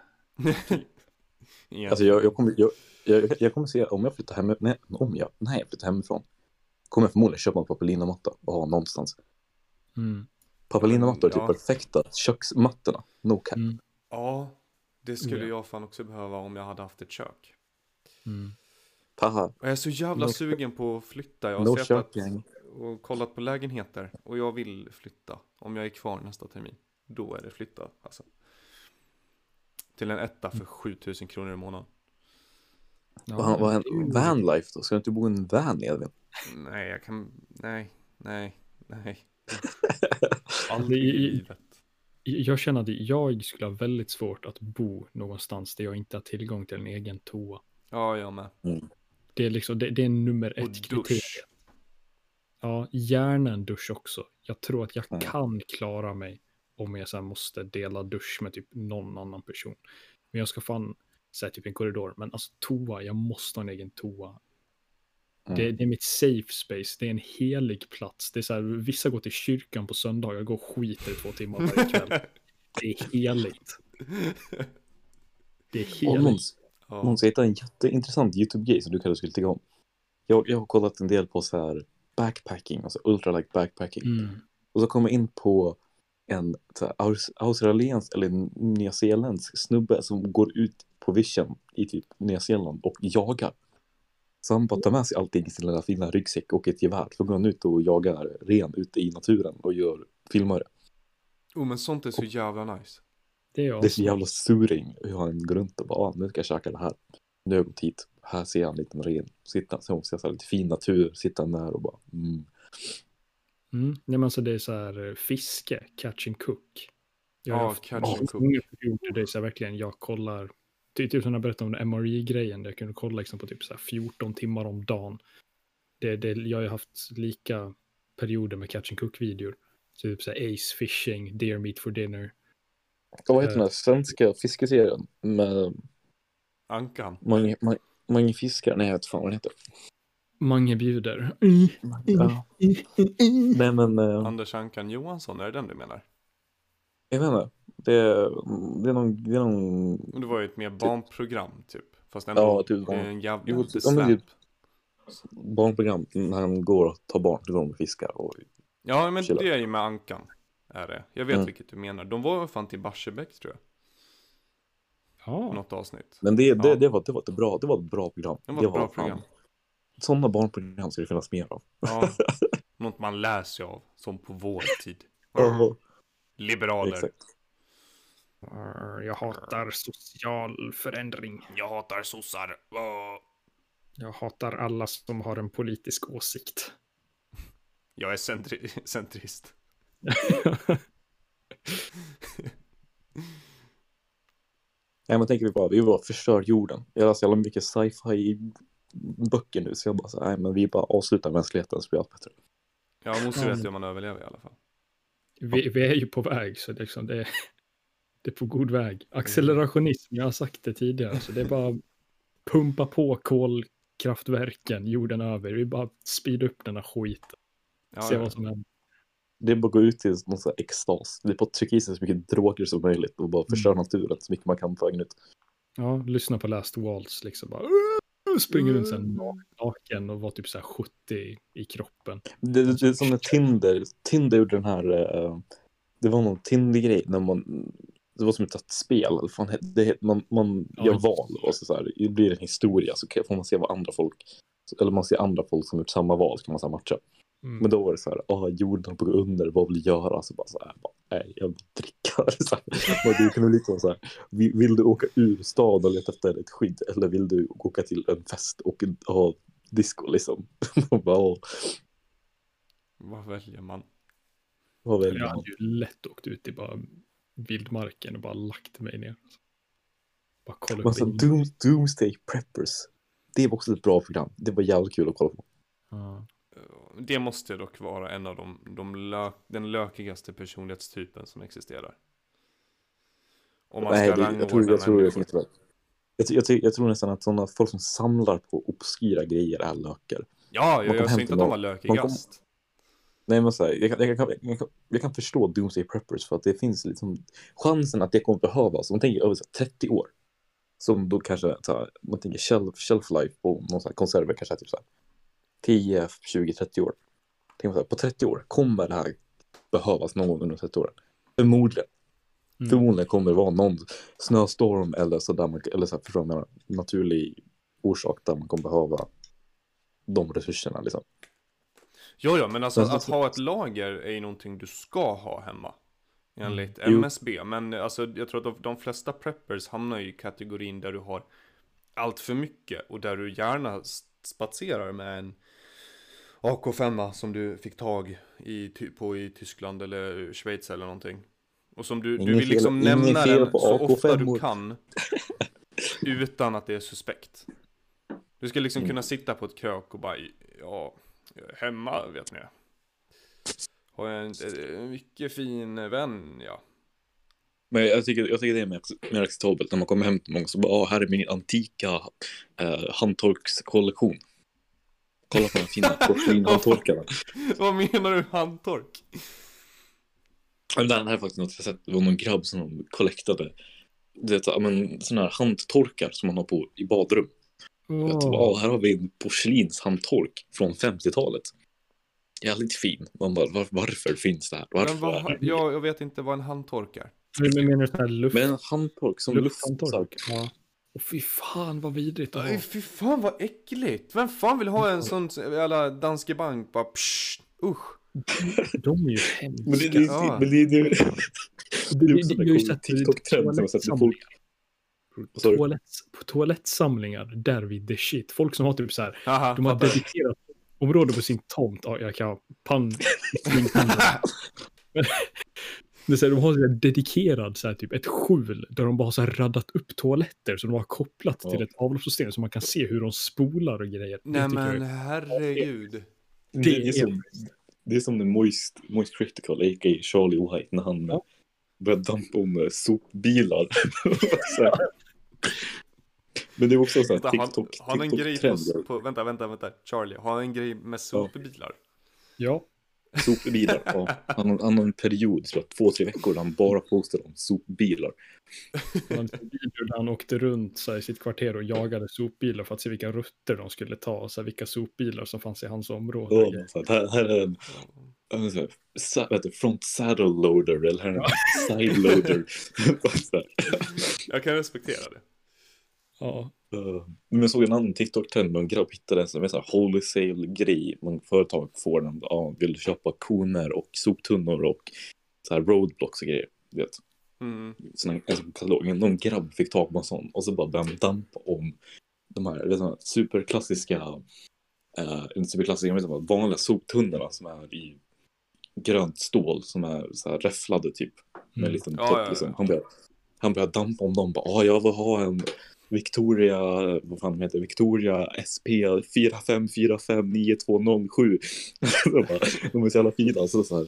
Igen. alltså jag, jag, kommer, jag, jag, jag kommer se om jag flyttar hem, nej, om jag, nej, jag flyttar hemifrån. Kommer jag förmodligen köpa en Papelina-matta och ha någonstans. Mm. Papelina-mattor är typ Ja. perfekta köksmattorna. No cap. Mm. Ja, det skulle Ja. jag fan också behöva om jag hade haft ett kök. Mm. Jag är så jävla No- sugen på att flytta. Jag har no sett att. Och kollat på lägenheter. Och jag vill flytta. Om jag är kvar nästa termin. Då är det flytta. Alltså. Till en etta Mm. för 7000 kronor i månaden. Ja, Vad, är ju- vanlife då? Ska du inte bo i en van Edvin? Nej, jag kan... Nej, nej, nej. Aldrig i livet. Jag känner att jag skulle ha väldigt svårt att bo någonstans där jag inte har tillgång till en egen toa. Ja, jag med. Det är liksom, det, det är nummer ett kriterium. Ja, gärna en dusch också. Jag tror att jag Mm. kan klara mig om jag så här måste dela dusch med typ någon annan person. Men jag ska fan säga typ en korridor, men alltså toa, jag måste ha en egen toa. Mm. Det, det är mitt safe space, det är en helig plats. Det är så här, vissa går till kyrkan på söndagar, går och skiter i två timmar varje kväll. Det är heligt. Det är heligt. Måns, Ja. Måns, jag hittade en jätteintressant YouTube-grej som du kanske skulle tycka om. Jag, jag har kollat en del på så här backpacking, alltså ultralight backpacking. Mm. Och så kom jag in på en så här, aus- australiensk eller nyzeeländsk snubbe som går ut på vision i typ Nya Zeeland och jagar. Så han bara tar med sig allting i sin lilla fina ryggsäck och ett gevär. Så går han ut och jagar ren ute i naturen och gör filmar det. Oh, men sånt är så jävla nice. Det är. Det är så jävla suring hur han går runt och bara, ah, nu ska jag käka det här. Nu har jag gått hit. Här ser jag en liten ren. Sitta, så ser jag så här lite fin natur. Sitta där och bara, mm. Mm. Nej, men alltså det är så här eh, fiske, catch and cook. Jag har Ja, haft catch and cook. det är så här verkligen jag kollar, typ, typ som jag berättade om den MRI-grejen, där jag kunde kolla liksom på typ så här 14 timmar om dagen. Det, det, jag har ju haft lika perioder med catch and cook-videor. Typ så här ace fishing, deer meat for dinner. Och vad heter den här svenska fiskeserien? Med Ankan. Mange, Mange, Mange fiskar? Nej, jag vet fan vad den heter. Mange bjuder. Ja. Nej, men eh, Anders Ankan Johansson, är det den du menar? jag vet inte. Det är, det är någon, det är någon Men Det var ju ett mer barnprogram typ. Fast ändå Ja, typ det är en jävla Jo, släp. ja, men typ- barnprogram när han går och tar barn till dem och fiskar. Och, Ja, men Chilla. det är ju med Ankan. Är det. Jag vet Mm. vilket du menar. De var fan till Barsebäck tror jag. Ja, Något avsnitt. men det, det, Ja. det, var, det, var ett bra, det var ett bra program. Det var ett bra program. Sådana barnprogram ska det finnas mer av. Ja. Något man lär sig av. Som på vår tid. Ja, Liberaler. exakt. jag hatar social förändring. Jag hatar sossar. Jag hatar alla som har en politisk åsikt. Jag är centri- centrist. Nej, men tänker vi bara, vi bara förstör jorden. Jag läser jävla mycket sci-fi böcker nu, så jag bara så nej men vi bara avslutar mänskligheten så blir allt bättre. Ja, Mosse vet ju om man överlever i alla fall. Vi, vi är ju på väg, så det, är liksom, det, är, det är på god väg. Accelerationism, jag har sagt det tidigare, så det är bara pumpa på kolkraftverken jorden över. Vi bara speeda upp den här skiten. Ja, Se ja. vad som händer. Det är bara att gå ut till någon sån här extas. Vi bara trycka i sig så mycket droger som möjligt och bara förstöra Mm. naturen så mycket man kan på vägen ut. Ja, lyssna på Last Waltz, liksom bara springer runt sen Mm. naken och var typ så här 70 i kroppen. Det, det, det är som när Tinder, Tinder gjorde den här, eh, det var någon Tinder-grej när man, det var som ett spel, fan, det, man, man Ja, gör val och så, så här, det blir en historia så får man se vad andra folk, eller man ser andra folk som gjort samma val så kan man så matcha. Mm. Men då var det så här, ah, jorden på under, vad vill du göra? Så bara så här, bara, nej, jag vill dricka. Så här. Men det kunde liksom så här, vill, vill du åka ur stan och leta efter ett skydd eller vill du åka till en fest och ha disco liksom? Och bara, "Åh, Vad väljer man? vad väljer Jag man? hade ju lätt åkt ut i bara vildmarken och bara lagt mig ner. Bara kolla Alltså, upp Doom, Doomsday Preppers. Det var också ett bra program. Det var jävligt kul att kolla på. Ja. Det måste dock vara en av de, de lö, den lökigaste personlighetstypen som existerar. Om man Nej, ska det, rangordna jag, tror, jag, tror det. Jag, tror- jag, tror- jag tror nästan att sådana folk som samlar på obskyra grejer är lökar. Ja, jag, jag säger inte att de var lökigast. Nej, men så här, jag, kan, jag, kan, jag, kan, jag kan förstå Doomsday Preppers för att det finns liksom chansen att det kommer behövas. Om man tänker över så här, 30 år. Som då kanske, så här, man tänker shelf, shelf life på någon sån här konserver kanske är typ så här 10, 20, 30 år. Tänk så här, på 30 år, kommer det här behövas någon gång under 30 år? Förmodligen. Mm. Förmodligen kommer det vara någon snöstorm eller så där man, eller så här, förstår menar? naturlig orsak där man kommer behöva de resurserna liksom. Ja, ja, men alltså Men så- att ha ett lager är ju någonting du ska ha hemma. Enligt Mm. MSB. Men alltså, jag tror att de, flesta preppers hamnar ju i kategorin där du har allt för mycket. Och där du gärna spatserar med en AK5 som du fick tag i, på i Tyskland eller Schweiz eller någonting. Och som du, du vill liksom nämna den så ofta du AK5-or. kan. Utan att det är suspekt. Du ska liksom Mm. kunna sitta på ett krök och bara, ja, hemma vet ni. Har jag en, en mycket fin vän, ja. Men jag tycker, jag tycker det är mer, mer acceptabelt när man kommer hem till någon så bara, ah, här är min antika eh, handtorkskollektion. Kolla på de fina porslinhandtorkarna. Vad menar du handtork? Men Det här är faktiskt något jag sett, det var någon grabb som collectade det är, så- ja, men, såna här handtorkar som man har på i badrum. Jag tror, Åh, ah, här har vi en porslinshandtork från 50-talet. Jävligt fin. Man bara, var, varför finns det här? Varför? Men vad, jag, jag vet inte vad en handtork är. Men menar du sån här luft, Men en handtork som luft... så här- lufthandtork? Ja. Och fy fan vad vidrigt Nej, ha. fy fan vad äckligt. Vem fan vill ha en sån jävla Danske Bank bara psh, usch. De är ju Men det, hemska. det, Ja. men det, det, Det, det är också det, en har cool TikTok-trend som jag sett folk. Toalettsamlingar, där vi the shit. Folk som har typ så här, Haha, de har fattar. dedikerat område på sin tomt. Ja, jag kan pan... Men- Det är så här, de har så dedikerad så här, typ ett skjul där de bara har så här raddat upp toaletter som de har kopplat Ja. till ett avloppssystem så man kan se hur de spolar och grejer. Det Nej jag men är- herregud. Det, det, är är- som, det är som den Moist, Moist Critical, a.k.a. Charlie White, när han Ja. började dampa om eh, sopbilar. Men det är också så här Vänta, har, TikTok, har han en grej på, på, vänta, vänta, vänta, Charlie, har han en grej med sopbilar? Ja, Sopbilar. Ja. Han, har- han en period, tror jag, två, tre veckor, där han bara postar om sopbilar. video där han åkte runt så här, i sitt kvarter och jagade sopbilar för att se vilka rutter de skulle ta och så här, vilka sopbilar som fanns i hans område. Ja, grejer. så här, här är en det, front saddle loader eller här är en side loader. Jag kan respektera det. Ja, Uh, men jag såg en annan TikTok-trend med en grabb hittade en sån här holy sale-grej. Många företag får den. Ja, vill köpa koner och soptunnor och så här roadblocks och grejer. du Vet. Mm. Sån här, en sån katalog. Någon grabb fick tag på en sån och så bara började han dampa om de här, såna här superklassiska, inte superklassiska, men här vanliga soptunnorna som är i grönt stål som är så här räfflade typ. Med en Mm. liten Ja, topp ja, ja. liksom. Han började, han började dampa om dem. Bara, ah, jag vill ha en Victoria, vad fan de heter, Victoria SP 45459207. De är så jävla fina. Så, så här,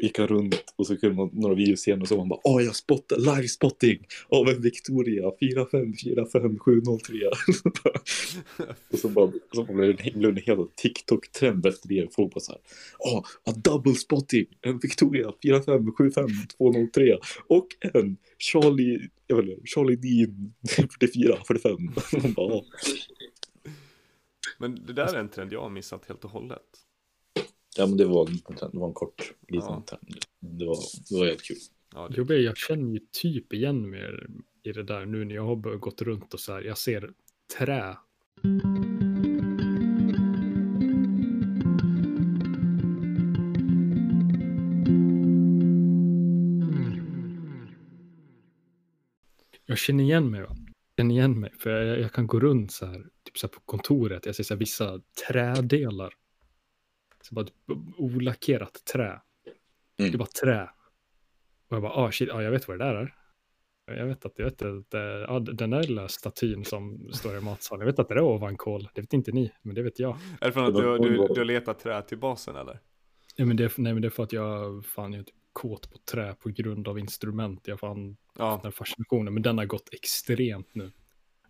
gick han runt och så kunde man några videos senare och så man bara åh jag spottar live spotting av en Victoria 4545703. och så bara så blev det en hel TikTok-trend efter det. Folk bara så här åh a double spotting en Victoria 4575203 och en Charlie, jag vet inte, Charlie Dean 44 45. Man bara, Men det där är en trend jag har missat helt och hållet. Ja men det var en liten trend, det var en kort liten Ja. trend. Det var, det var helt kul. Ja, det, Jobbe, jag känner ju typ igen mig i det där nu när jag har gått runt och så här. Jag ser trä. Jag känner igen mig. Va? Jag känner igen mig för jag, jag kan gå runt så här, typ så här på kontoret. Jag ser så här vissa trädelar. Så bara typ olackerat trä. Mm. Det är bara trä. Och jag bara, ah shit, ah, jag vet vad det där är. Jag vet att, jag vet att eh, ja, den där lilla statyn som står i matsalen, jag vet att det är ovankol. Det vet inte ni, men det vet jag. är det från att du, du, du har letat trä till basen eller? Ja, men det, är- nej, men det är för att jag fan jag är typ kåt på trä på grund av instrument. Jag fan Ja, den här fascinationen, men den har gått extremt nu.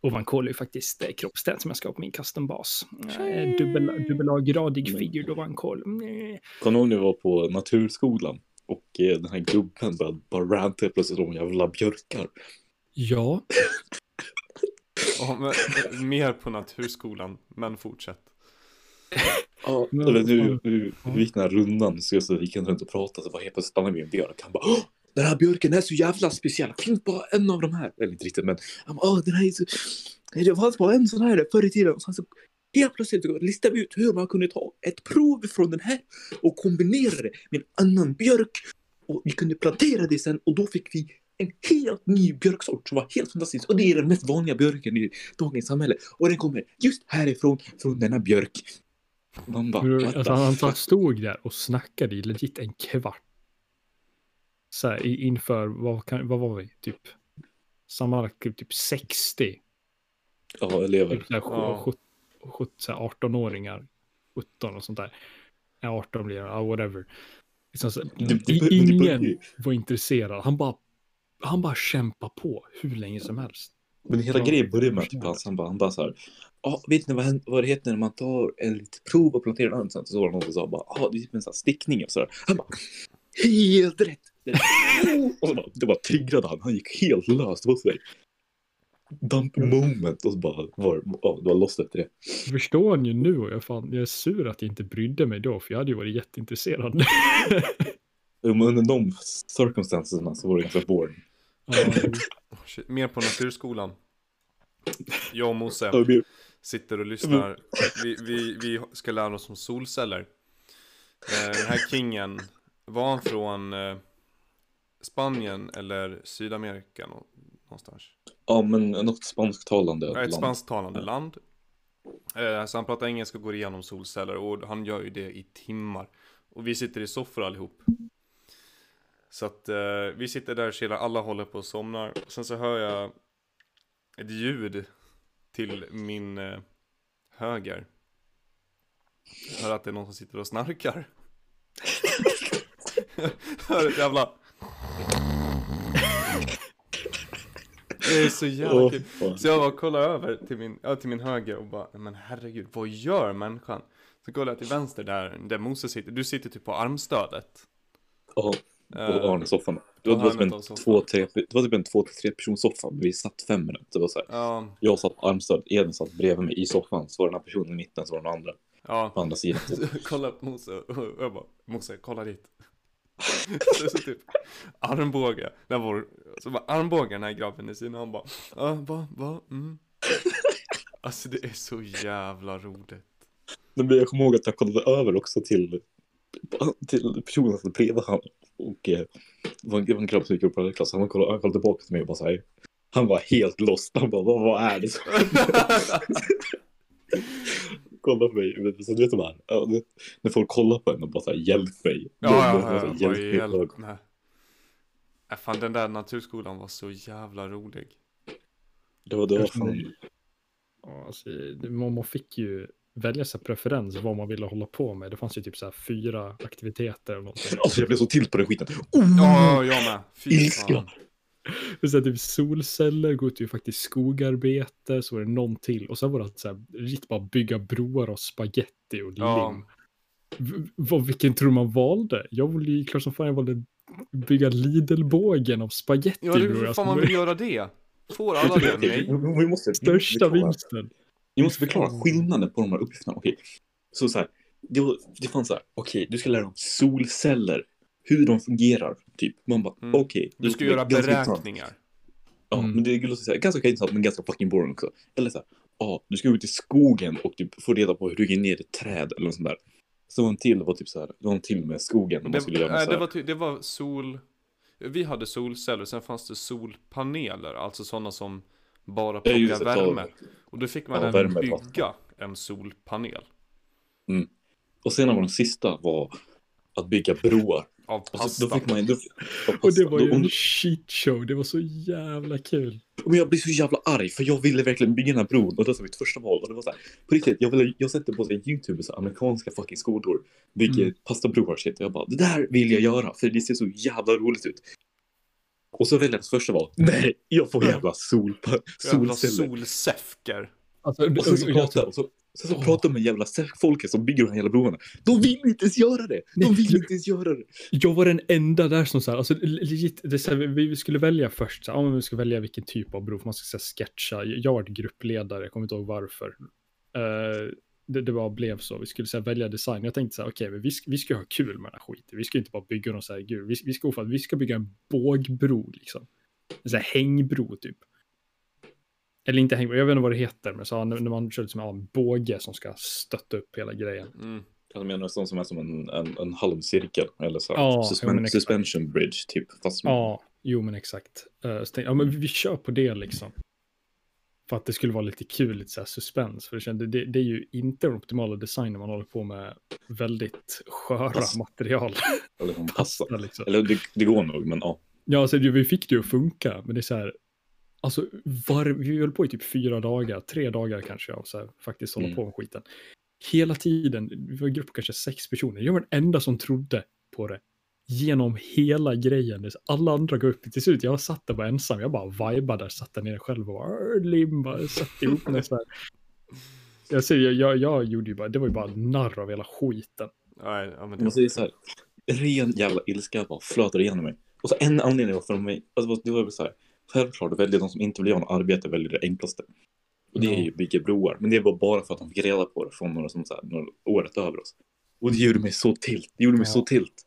Ovankol är ju faktiskt eh, kroppsstäd som jag ska ha på min custom-bas. Eh, dubbel, dubbelagradig figur ovankol. Mm. Kommer du ihåg när vi var på naturskolan? Och eh, den här gubben började bara ranta plötsligt om jävla björkar. Ja, ja men, eh, mer på naturskolan, men fortsätt. Ja, Men- eller nu, nu, vi gick den här rundan så jag gick runt och pratade så bara helt plötsligt stannade vi en björk. Han bara Åh, den här björken är så jävla speciell. Finns bara en av de här. Eller inte riktigt men Åh, den här är så... Det fanns bara en sån här förr i tiden. Och sen så helt plötsligt listade vi ut hur man kunde ta ett prov från den här och kombinera det med en annan björk. Och vi kunde plantera det sen och då fick vi en helt ny björksort som var helt fantastisk. Och det är den mest vanliga björken i dagens samhälle. Och den kommer just härifrån, från denna björk. Man bara, the Alltså, han, han stod där och snackade i legit en kvart. Så här, i- inför, vad, kan, vad var vi? Typ sammanlagt typ 60. Ja, elever. Typ så här, Ja. sjut- sjut- så här 18-åringar. 17 och sånt där. Ja, 18 blir det, ja, whatever. Liksom så, ingen var intresserad. Han bara, han bara kämpar på hur länge som helst. Men hela Ja, grejen började med att typ, han, han bara, han bara så här. Ja, vet ni vad, vad det heter när man tar ett litet prov och planterar en önskan? Så var det någon som sa bara, ja, det är typ en sån här stickning och sådär. Han bara, helt rätt! och så bara, det bara triggrade han. Han gick helt löst. Var sådär. Dump moment och så bara var ja, det var lost efter det. Förstår ni nu? Och jag, fan, jag är sur att jag inte brydde mig då, för jag hade ju varit jätteintresserad. Men under de circumstancerna så var det ganska boring. ja, Shit, Mer på naturskolan. Jag och det- sitter och lyssnar. Vi, vi, vi ska lära oss om solceller. Eh, Den här kingen, var han från eh, Spanien eller Sydamerika nå- någonstans? Ja, men något spansktalande Ja, Ett land. spansktalande land. Eh, Så han pratar engelska och går igenom solceller och han gör ju det i timmar. Och vi sitter i soffor allihop. Så att eh, vi sitter där och chillar, alla håller på och somnar. Sen så hör jag ett ljud till min eh, höger. Jag hör att det är någon som sitter och snarkar. hör ett jävla... Det är så jävla kul. Så jag bara kollar över till min, ja, till min höger och bara, men herregud, vad gör människan? Så kollar jag till vänster där, där Moses sitter, du sitter typ på armstödet. Ja, Eh, på Arne-soffan. Det var, typ en två, tre, det var typ en två till tre persons soffa. Vi satt fem minuter. Det var så. Ja, Jag satt på armstöd, Edvin satt bredvid mig i soffan. Så var den här personen i mitten, så var den andra ja. på andra sidan. Jag kollar på Mose och jag bara, Mose, kolla dit. Så, så typ, armbåge, där var så bara armbågar den här grabben i sin han bara, ja, va, va, mm. Alltså det är så jävla roligt. Men jag kommer ihåg att jag kollade över också till, till personen som bredvid han. Och eh, det var en grabb som gick upp på klass. Han kollade, han kollade tillbaka till mig och bara så här. Han var helt lost. Han bara, vad, vad är det som Kolla på mig. Så du vet de här, ja, när folk kollar på en och bara så här, hjälp mig. Ja, ja, ja, ja, här, vad mig. hjälp med. Äh, fan den där naturskolan var så jävla rolig. Det var, det var fan, Ja, alltså, det- man, fick ju välja sig preferens vad man ville hålla på med. Det fanns ju typ så här fyra aktiviteter någonting. alltså jag blev så till på den skiten. Ja, jag med. Fy Ilska. fan. Så här, typ solceller, gå ut ju faktiskt skogarbete, så var det någon till. Och sen var det så här, riktigt bara bygga broar och spaghetti och Ja. lim. V- vad, vilken tror man valde? Jag valde ju klart som fan jag valde bygga Lidl-bågen av spaghetti. Ja, hur Alltså, fan man vill göra det. Får alla det? Nej. Vi vi måste, Största förklara. vinsten. Vi måste förklara skillnaden på de här uppgifterna. Okej, så så här. Det, var, det fanns så här. Okej, du ska lära dig om solceller. Hur de fungerar, typ. Man bara, Mm. okej. Du ska göra beräkningar. Ja, Mm. men det låter så här, ganska intressant men ganska fucking boring också. Eller så här, ja, du ska ut i skogen och typ få reda på hur du går ner i ett träd eller något sånt där. Så en till var typ så här, det var en till med skogen. Det, Man skulle göra nej, så det, var, det var sol... Vi hade solceller, sen fanns det solpaneler, alltså sådana som bara plockar värme. Och då fick man Ja, även bygga en solpanel. Och sen var den sista var att bygga broar. Av Och så, pasta. då fick man, då, Och det var ju Då- en shit show. Det var så jävla kul. Men jag blev så jävla arg för jag ville verkligen bygga den här bron och det var mitt första val. Och det var så här, på riktigt, jag, ville, jag sätter på sig YouTube, så amerikanska fucking skolor, bygger Mm. pastabroar shit. Och jag bara, det där vill jag göra för det ser så jävla roligt ut. Och så väljer jag första val. Nej, jag får jävla solpa, Jävla solceller. solsäfker. Alltså, Och så jag, och så, sen så pratar jag med jävla folket som bygger de här jävla broarna. De vill inte ens göra det! De vill inte ens göra det! Jag var den enda där som så här, alltså legit, det så här, vi vi skulle välja först, så här, ja, men vi ska välja vilken typ av bro, för man ska så här, sketcha. Jag var gruppledare, jag kommer inte ihåg varför. Eh, det, det bara blev så, vi skulle så här, välja design. Jag tänkte så här, okej, men vi, vi ska ha kul med den här skiten. Vi ska inte bara bygga någon så här, gud, vi, vi, ska, vi ska bygga en bågbro liksom. En så här hängbro typ. Eller inte hängbro, jag vet inte vad det heter, men så när när man kör liksom, ja, en båge som ska stötta upp hela grejen. Mm. Jag menar sån som är som en, en, en halvcirkel eller så. Ja, Suspen- jo, men exakt. suspension bridge typ. Fast Ja, jo men exakt. Tänkte, ja, men vi, vi kör på det liksom. För att det skulle vara lite kul, lite så här suspens. För det, kände, det, det är ju inte den optimala designen man håller på med väldigt sköra Pass. material. eller passar. Liksom. Eller det, det går nog, men ja. Ja, alltså, vi fick det ju att funka, men det är så här. Alltså, var, vi höll på i typ fyra dagar, tre dagar kanske, av så här, faktiskt hålla Mm. på med skiten. Hela tiden, vi var en grupp på kanske sex personer. Jag var den enda som trodde på det. genom hela grejen. Alla andra går upp till slut. Jag satt där bara ensam. Jag bara vibade där, satt där nere själv och bara limba, satt ihop mig så här. Jag, säger, jag, jag, jag gjorde ju bara, det var ju bara narr av hela skiten. Nej, ja, men det, så här, ren jävla ilska bara flödar igenom mig. Och så en anledning var för mig, alltså det var väl så här, självklart väljer de som inte vill göra något arbete väljer det enklaste. Och det är ju bygga broar, men det var bara för att de fick reda på det från några som så här, några året över oss. Och det gjorde mig så tilt, det gjorde mig Ja. så tilt.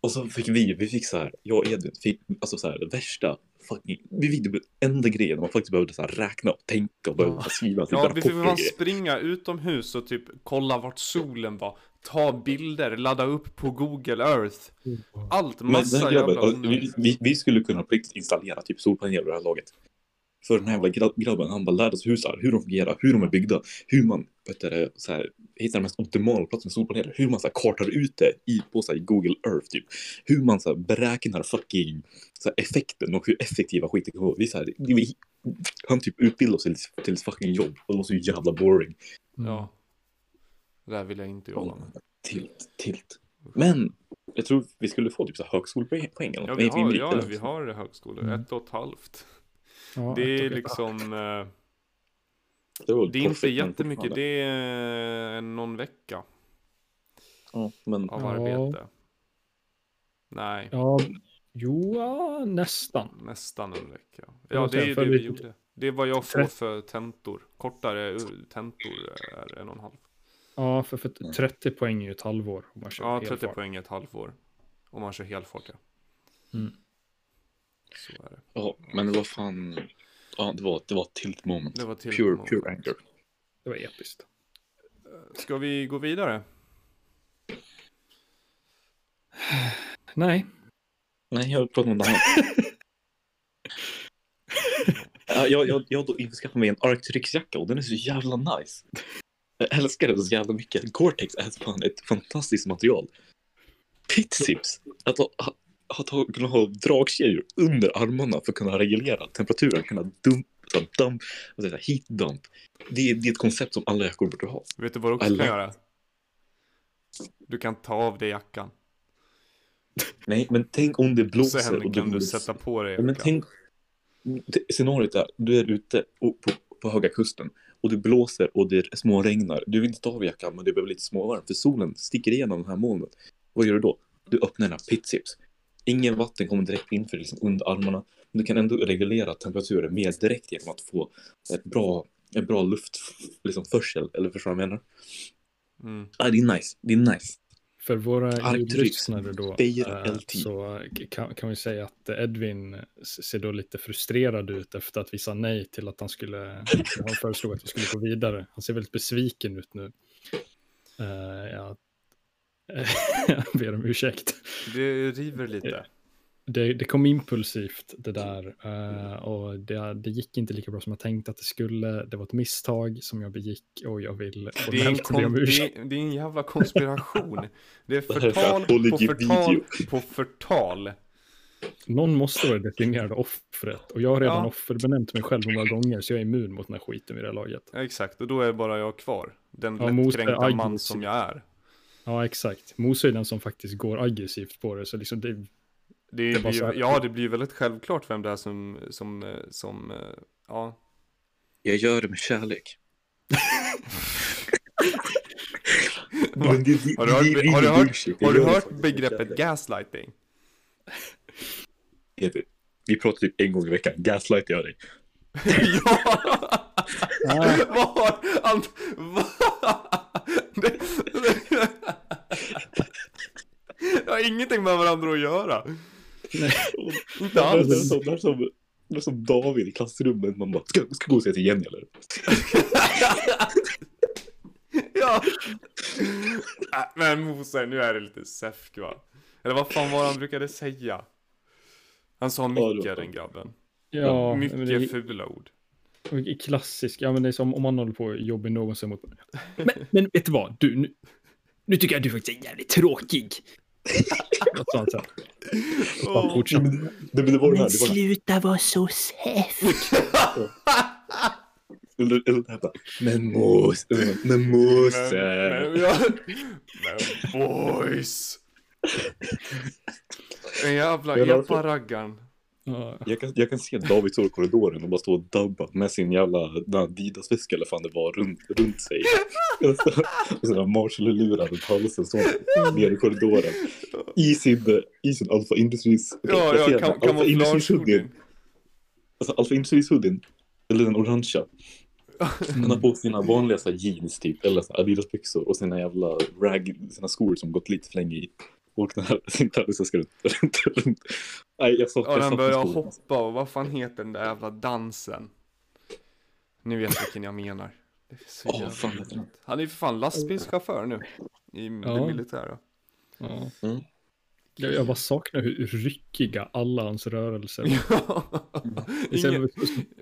Och så fick vi, vi fick så här, jag och Edvin fick, alltså så här, det värsta fucking, vi fick det enda grejen, man faktiskt behövde så här räkna och tänka och behövde Ja. skriva typ ja, vi fick grejer. springa utomhus och typ kolla vart solen var. Ta bilder, ladda upp på Google Earth. Allt, Men massa jävla vi, vi, vi skulle kunna på riktigt installera typ solpaneler i det här laget. För den här jävla gra- grabben, han bara lärde oss husar, hur de fungerar, hur de är byggda, hur man vet du, så här, hittar den mest optimala platsen med solpaneler, hur man så här, kartar ut det i, på så här, Google Earth typ. Hur man så här, beräknar fucking så här, effekten och hur effektiva skiten kan vara. Vi, så här, vi, han typ utbildade oss till, till fucking jobb och det var så jävla boring. Ja. Det där vill jag inte jobba med. Tilt, tilt. Men jag tror vi skulle få typ så högskolepoäng. eller något. Ja, vi har, ja, vi har högskolor, Mm. ett och ett halvt. Ja, Det ett är liksom, eh, Det, var det är inte jättemycket, det är någon vecka Ja, men av Ja. arbete. Nej, Ja, jo, ja, nästan. nästan en vecka. Ja, det är ju det vi gjorde. Det är vad jag får för tentor. Kortare tentor är en och en halv. Ja, för, för 30 poäng är ju ett halvår. Om man kör Ja, hel 30 fart. poäng ett halvår. Om man kör helfart, ja. Mm. Så är det. Ja, men det var fan... Ja, det var, det var ett tilt moment. Det var till pure, moment. pure anger. Det var episkt. Ska vi gå vidare? Nej, Nej, jag pratar om något annat. Ja, jag, jag, jag har då införskaffat mig en Arcteryx-jacka och den är så jävla nice. Jag älskar den så jävla mycket. Gore-Tex är fan ett fantastiskt material. Pitsips. Att ha, ha, kunna ha dragkedjor under armarna för att kunna reglera temperaturen, kunna dumpa, dump, jag, heat dump. Det, är- det är ett koncept som alla jackor borde ha. Vet du vad du också I kan göra? Du kan ta av dig jackan. Nej, men tänk om det blåser. Sen och kan du sätta på dig Ja, men jackan. tänk, det- scenariot är, du är ute på, på höga kusten och det blåser och det småregnar. Du vill inte ta av jackan men det behöver lite småvarmt för solen sticker igenom det här molnet. Vad gör du då? Du öppnar dina pitsips. Ingen vatten kommer direkt in för liksom under armarna. Men du kan ändå reglera temperaturen mer direkt genom att få ett bra, en bra luftförsel. Liksom, försel, eller förstår du vad jag menar? Mm. Ah, det är nice. Det är nice. För våra ljudlyssnare då eh, så kan, kan vi säga att Edvin ser då lite frustrerad ut efter att vi sa nej till att han skulle, han föreslog att vi skulle gå vidare. Han ser väldigt besviken ut nu. Uh, ja. jag ber om ursäkt. Det river lite. Det, det kom impulsivt det där eh, och det, det gick inte lika bra som jag tänkte att det skulle. Det var ett misstag som jag begick och jag vill Det är, en formellt be om kon- ursäkt. det, är, det är en jävla konspiration. Det är Det här är förtal på förtal på förtal. Någon måste vara det definierade offret och jag har redan Ja. offerbenämnt mig själv många gånger så jag är immun mot den här skiten vid det här laget. Ja, Exakt, och då är bara jag kvar. Den Ja, lättkränkta man som jag är. Ja, exakt. Mose är den som faktiskt går aggressivt på det, så liksom det, Det, Det blir, ja, det blir väldigt självklart vem det är som, som, eh, som, eh, ja. Jag gör det med kärlek. Har du hört, har du hört, har du hört begreppet gaslighting? Vi pratar typ en gång i veckan. Gaslight jag dig. ja! Vad har han... Det har ingenting med varandra att göra. Inte Det är alls. som, det är som, det är som David i klassrummet. Man bara, ska, ska gå och säga till Jenny eller? ja. Äh, Men Mose, nu är det lite säfk va? Eller vad fan var han brukade säga? Han sa Ja, det mycket var- den grabben. ja, det mycket är fula ord. är klassiskt. Ja, men det är som om man håller på och jobbar någon som mot... Men, men vet du vad? Du, nu, nu tycker jag att du faktiskt är jävligt tråkig. Något sånt här. Åh. fortsätt. Det, det, det var här. Det var sluta vara så säft. Eller, eller det här bara, men Mose, men Mose. Men, men, ja. men boys. Den jävla epa-raggaren. Ja, Jag kan, jag kan se David stå i korridoren och bara stå och dabba med sin jävla Adidas-väska eller fan det var runt, runt sig. och sådana Marshall-lurar runt halsen så ner i korridoren. I sin, i sin Alpha Industries... Ja, ja, kam Alpha Industries hoodien. kamouflagehoodien. Alltså Alpha Industries hoodien. Eller den orangea. Han har på sina vanliga så här, jeans typ. Eller så Adidas-byxor och sina jävla rag, sina skor som gått lite för länge i. Och den här sin Adidas-väska runt, runt, runt. Nej, jag sa Och jag den börjar hoppa och vad fan heter den där jävla dansen? Ni vet vilken jag menar. Det är så jävla fan? Han är ju för fan lastbilschaufför nu. I Ja. det militära. ja. Mm. Jag, jag bara saknar hur ryckiga alla hans rörelser var. Ingen...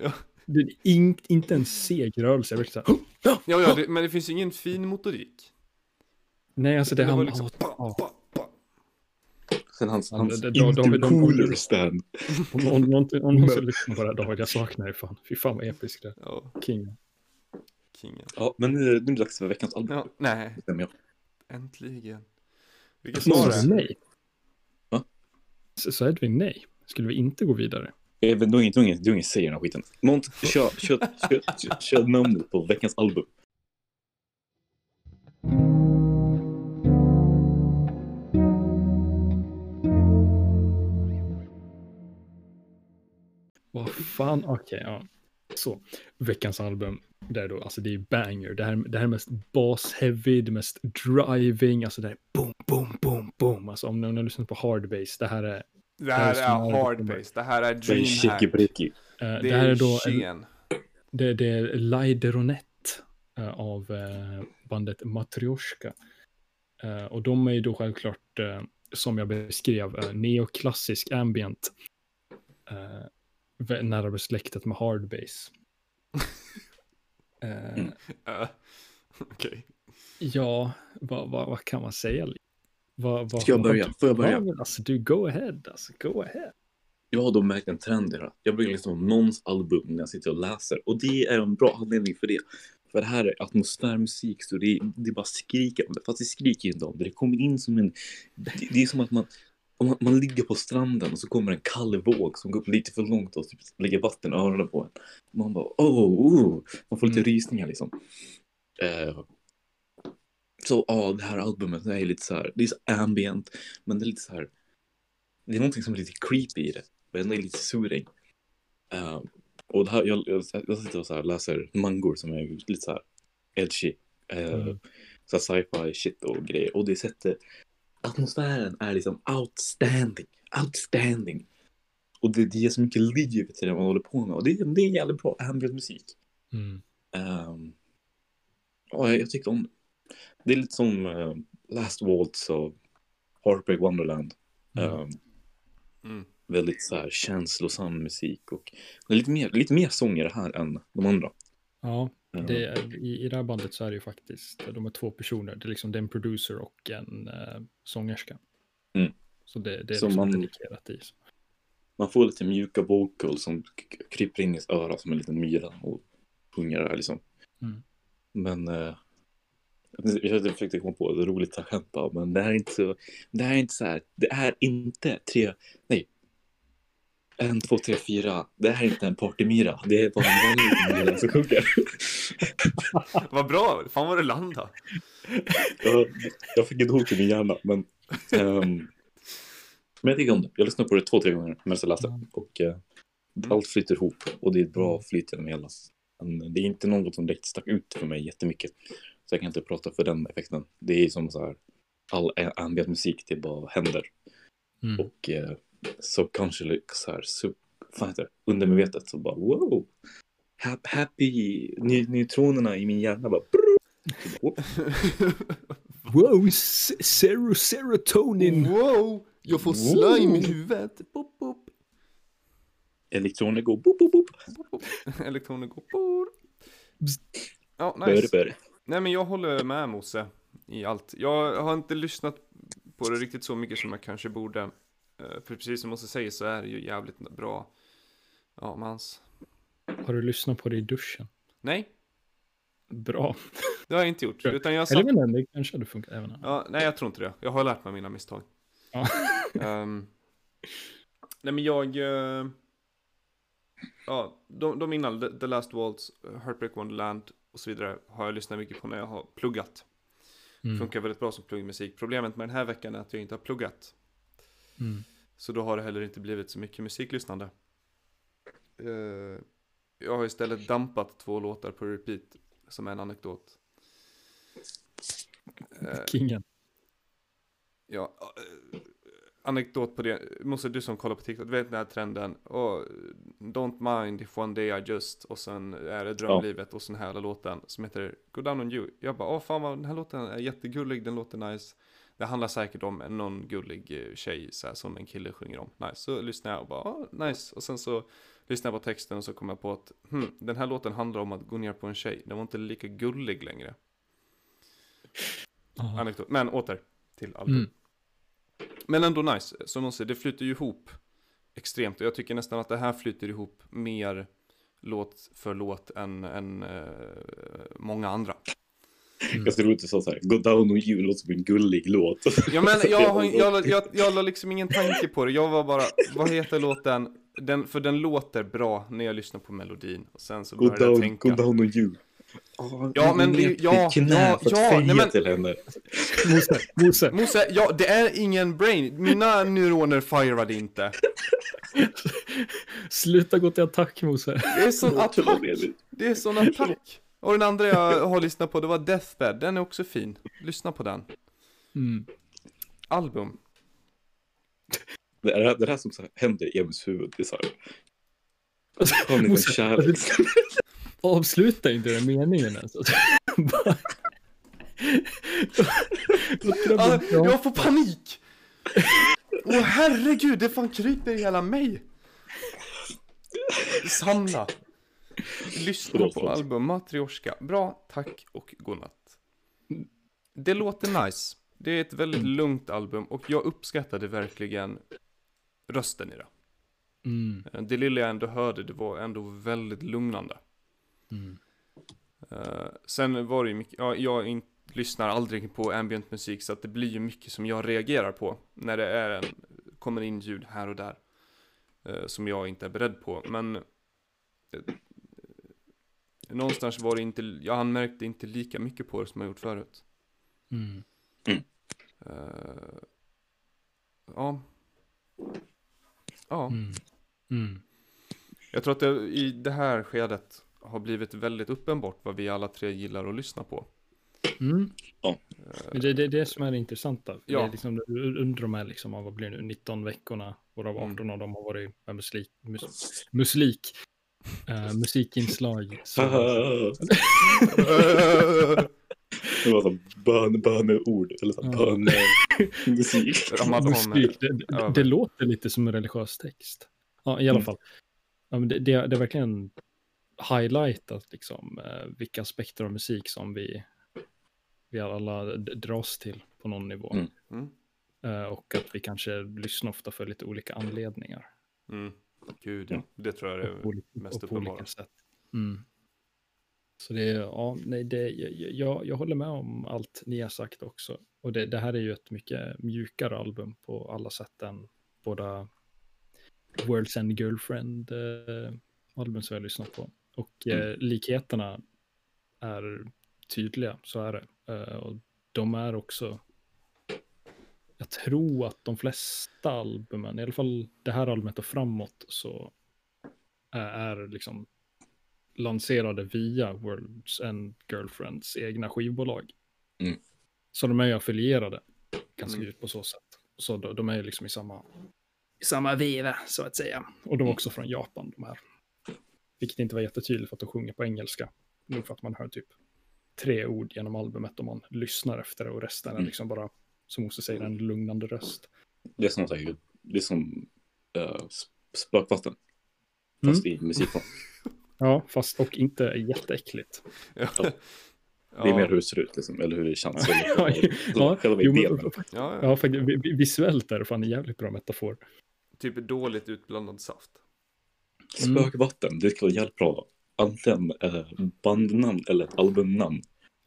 Ja, Det är in, inte en seg rörelse. Jag verkligen så här, ja, ja det, men det finns ju ingen fin motorik. Nej, alltså det, Det han... liksom... ja, pa, hans, Ja, hans då- då vi de- intercooler stand. Om, om, någon, om någon ska lyssna på det här David, jag saknar dig fan. Fy fan vad episk det är. Ja, King. kingen. Ja, men nu är det nu är det dags för veckans album. Ja, nej, äntligen. Vilket Någon svar är nej? Va? Så, så Edvin nej? Skulle vi inte gå vidare? Även du är ingen, är ingen säger den här skiten. Mont, kör, kör, kör, kör, kör namnet på veckans album. Fan, okej, ja. Så, veckans album, det är då, alltså det är banger. Det här, det här är mest bass-heavy, det är mest driving, alltså det är boom, boom, boom, boom. Alltså om ni har lyssnat på hard bass, det här är, Det här som är är- hard base, det här är Det är eh, Det det här är då, en, det, det är Laideronette uh, av eh, bandet Matryoshka. Eh, och de är ju då självklart, eh, som jag beskrev, uh, neoklassisk ambient. Uh, nära besläktat med hard bass. Eh, Mm. Uh, Okej. Ja, vad, vad, vad kan man säga? Vad, vad, Ska jag börja? Får jag börja? Ja, alltså du, go ahead. Alltså, go ahead. Jag har då märkt en trend i det här. Jag brukar lyssna på någons album när jag sitter och läser. Och det är en bra anledning för det. För det här är atmosfärmusik, så det, det bara skriker om det. Fast det skriker inte om det. Det kommer in som en... Det, det är som att man, man, man ligger på stranden och så kommer en kall våg som går upp lite för långt och typ lägger vatten i öronen på en. Man bara, oh, oh. Man får lite Mm. rysningar liksom. Eh, så ja, det här albumet det är lite så här, det är så ambient, men det är lite så här, det är någonting som är lite creepy i det, men ändå är lite soothing. Eh, och det här, jag, jag, jag sitter och så här läser mangor som är lite så här edgy, uh, Mm. så sci-fi shit och grejer, och det sättet, atmosfären är liksom outstanding, outstanding. Och det, det ger så mycket liv till det man håller på med, och det, det är jävligt bra ambient musik. Mm. Um, ja, jag, jag tyckte om det. Det är lite som eh, Last Waltz och Heartbreak Wonderland. Mm. Um, Mm. väldigt så här känslosam musik och det är lite mer, lite mer sång i det här än de andra. Ja, det i, i det här bandet så är det ju faktiskt, de är två personer. Det är liksom det är en producer och en uh, sångerska. Mm. Så det, det är Så liksom man- dedikerat i. Man får lite mjuka vocals som kryper in i ens öra som en liten myra och sjunger där liksom. Mm. Men eh, jag försökte komma på ett roligt skämt bara, men det här är inte så, det här är inte så här, det är inte tre, nej. En, två, tre, fyra. Det här är inte en partymyra. Det är bara en vanlig myra som sjunger. Vad bra, fan vad det landade. jag, jag fick inte ihop det i min hjärna, men ehm, men jag tycker om det. Jag lyssnade på det två, tre gånger medan jag läste. Och eh, allt flyter ihop och det är ett bra flyt genom hela. Men det är inte något som direkt stack ut för mig jättemycket. Så jag kan inte prata för den effekten. Det är som så här, all ambient musik, det bara händer. Mm. Och eh, så kanske lite så här, så, fan heter det, undermedvetet så bara wow. Hap- Happy, ny, neutronerna i min hjärna bara whoop. Wow, zero serotonin! Wow, jag får slime i huvudet. Pop, pop. Elektroner går boop, boop, boop. Elektroner går på. Ja, Böre, nice. böre. Nej, men jag håller med Mosse i allt. Jag har inte lyssnat på det riktigt så mycket som jag kanske borde. Eh, För precis som Mosse säger så är det ju jävligt bra. Ja, mans. Har du lyssnat på det i duschen? Nej, Bra. det har jag inte gjort. Utan jag Eller satt... men det kanske hade funkat även här. Ja, nej, jag tror inte det. Jag har lärt mig mina misstag. Ja. Ehm, nej men jag... eh, ja, de, de innan, The, The Last Waltz, Heartbreak Wonderland och så vidare har jag lyssnat mycket på när jag har pluggat. Mm. Funkar väldigt bra som pluggmusik. Problemet med den här veckan är att jag inte har pluggat. Mm. Så då har det heller inte blivit så mycket musiklyssnande. Eh, jag har istället dampat två låtar på repeat, som en anekdot. Eh, Kingen. Ja, eh, anekdot på det. Måste du som kollar på TikTok, du vet den här trenden. Oh, don't mind if one day I just. Och sen är det drömlivet och sen här låten som heter Go down on you. Jag bara, åh fan vad den här låten är jättegullig, den låter nice. Det handlar säkert om någon gullig eh, tjej så här, som en kille sjunger om. Nice, så lyssnar jag och bara, oh, nice. Och sen så lyssnar jag på texten och så kommer jag på att hmm, den här låten handlar om att gå ner på en tjej. Den var inte lika gullig längre. Ja. Anekdot. Men åter till album. Mm. Men ändå nice, som de säger, det flyter ju ihop extremt. Och jag tycker nästan att det här flyter ihop mer låt för låt än, än eh, många andra. Ganska roligt att du sa så här, Go down on you låter som en gullig låt. Ja men jag, har, jag, jag, jag la liksom ingen tanke på det, jag var bara, vad heter låten? Den, för den låter bra när jag lyssnar på melodin. Och sen så började jag tänka. go down on you. Oh, Ja, men det- ja, ja, ja, säga nej, men- till henne. Mose, Mose. Mose, ja det är ingen brain, mina neuroner firade inte. Sluta gå till attack Mose. Det är sån attack. Det är sån attack. Och den andra jag har lyssnat på, det var Deathbed. Den är också fin. Lyssna på den. Mm. Album. Det är det här- som så här händer i Emils huvud. Det är så här, har kärlek. Avsluta inte den meningen Låt det Ah, jag får panik! Åh herregud, det fan kryper i hela mig. Samla. Lyssna på album Matryoshka. Bra, tack och godnatt. Det låter nice. Det är ett väldigt lugnt album och jag uppskattade verkligen rösten i det. Mm. Det lilla jag ändå hörde, det var ändå väldigt lugnande. Mm. Eh, sen var det ju mycket, ja, jag in, lyssnar aldrig på ambient musik så att det blir ju mycket som jag reagerar på när det är en, kommer in ljud här och där. eh, som jag inte är beredd på, men eh, någonstans var det inte, jag anmärkte inte lika mycket på det som jag gjort förut. Mm. Eh, ja. Ja. Mm. Mm. Jag tror att det i det här skedet har blivit väldigt uppenbart vad vi alla tre gillar att lyssna på. Mm. Ja. Men det är det, är det som är det intressanta. Ja. Det är liksom, under de här liksom, vad blir det nu, 19 veckorna, varav Mm. 18 av dem har varit med musik, mus, musik, eh, musikinslag. Så, Det var bön, böneord. Eller så bönemusik. Ramadan. musik, det, det, det låter lite som en religiös text. Ja, i alla Mm. fall. Ja, men det, det, det är verkligen highlightat liksom, eh, vilka aspekter av musik som vi, vi alla dras till på någon nivå. Mm. Mm. Eh, och att vi kanske lyssnar ofta för lite olika anledningar. Mm. Gud, ja. det tror jag är och på, mest och på olika uppenbara. sätt. Mm. Så det är, ja, nej, det, jag, jag, jag håller med om allt ni har sagt också. Och det, det här är ju ett mycket mjukare album på alla sätt än båda World's End Girlfriend eh, album som jag har lyssnat på. Och eh, likheterna är tydliga, så är det. Eh, och de är också, jag tror att de flesta albumen, i alla fall det här albumet och framåt, så är, är liksom lanserade via World's End Girlfriends egna skivbolag. Mm. Så de är ju affilierade ganska Mm. på så sätt. Så de, de är ju liksom i samma, i samma veva så att säga. Och de är också från Japan de här. Vilket inte var jättetydligt för att de sjunger på engelska. Nog för att man hör typ tre ord genom albumet om man lyssnar efter det och resten är Mm. liksom bara, som Mose säger, en lugnande röst. Det är som, det är som uh, spökvatten. Fast i musikform. Ja, fast och inte jätteäckligt. Ja. Det är mer hur det ser ut, liksom, eller hur det känns. Ja, ja, jo, men, ja, ja. visuellt är det fan en jävligt bra metafor. Typ dåligt utblandad saft. Mm. Spökvatten, det skulle vara jävligt bra. Antingen eh, bandnamn eller ett albumnamn.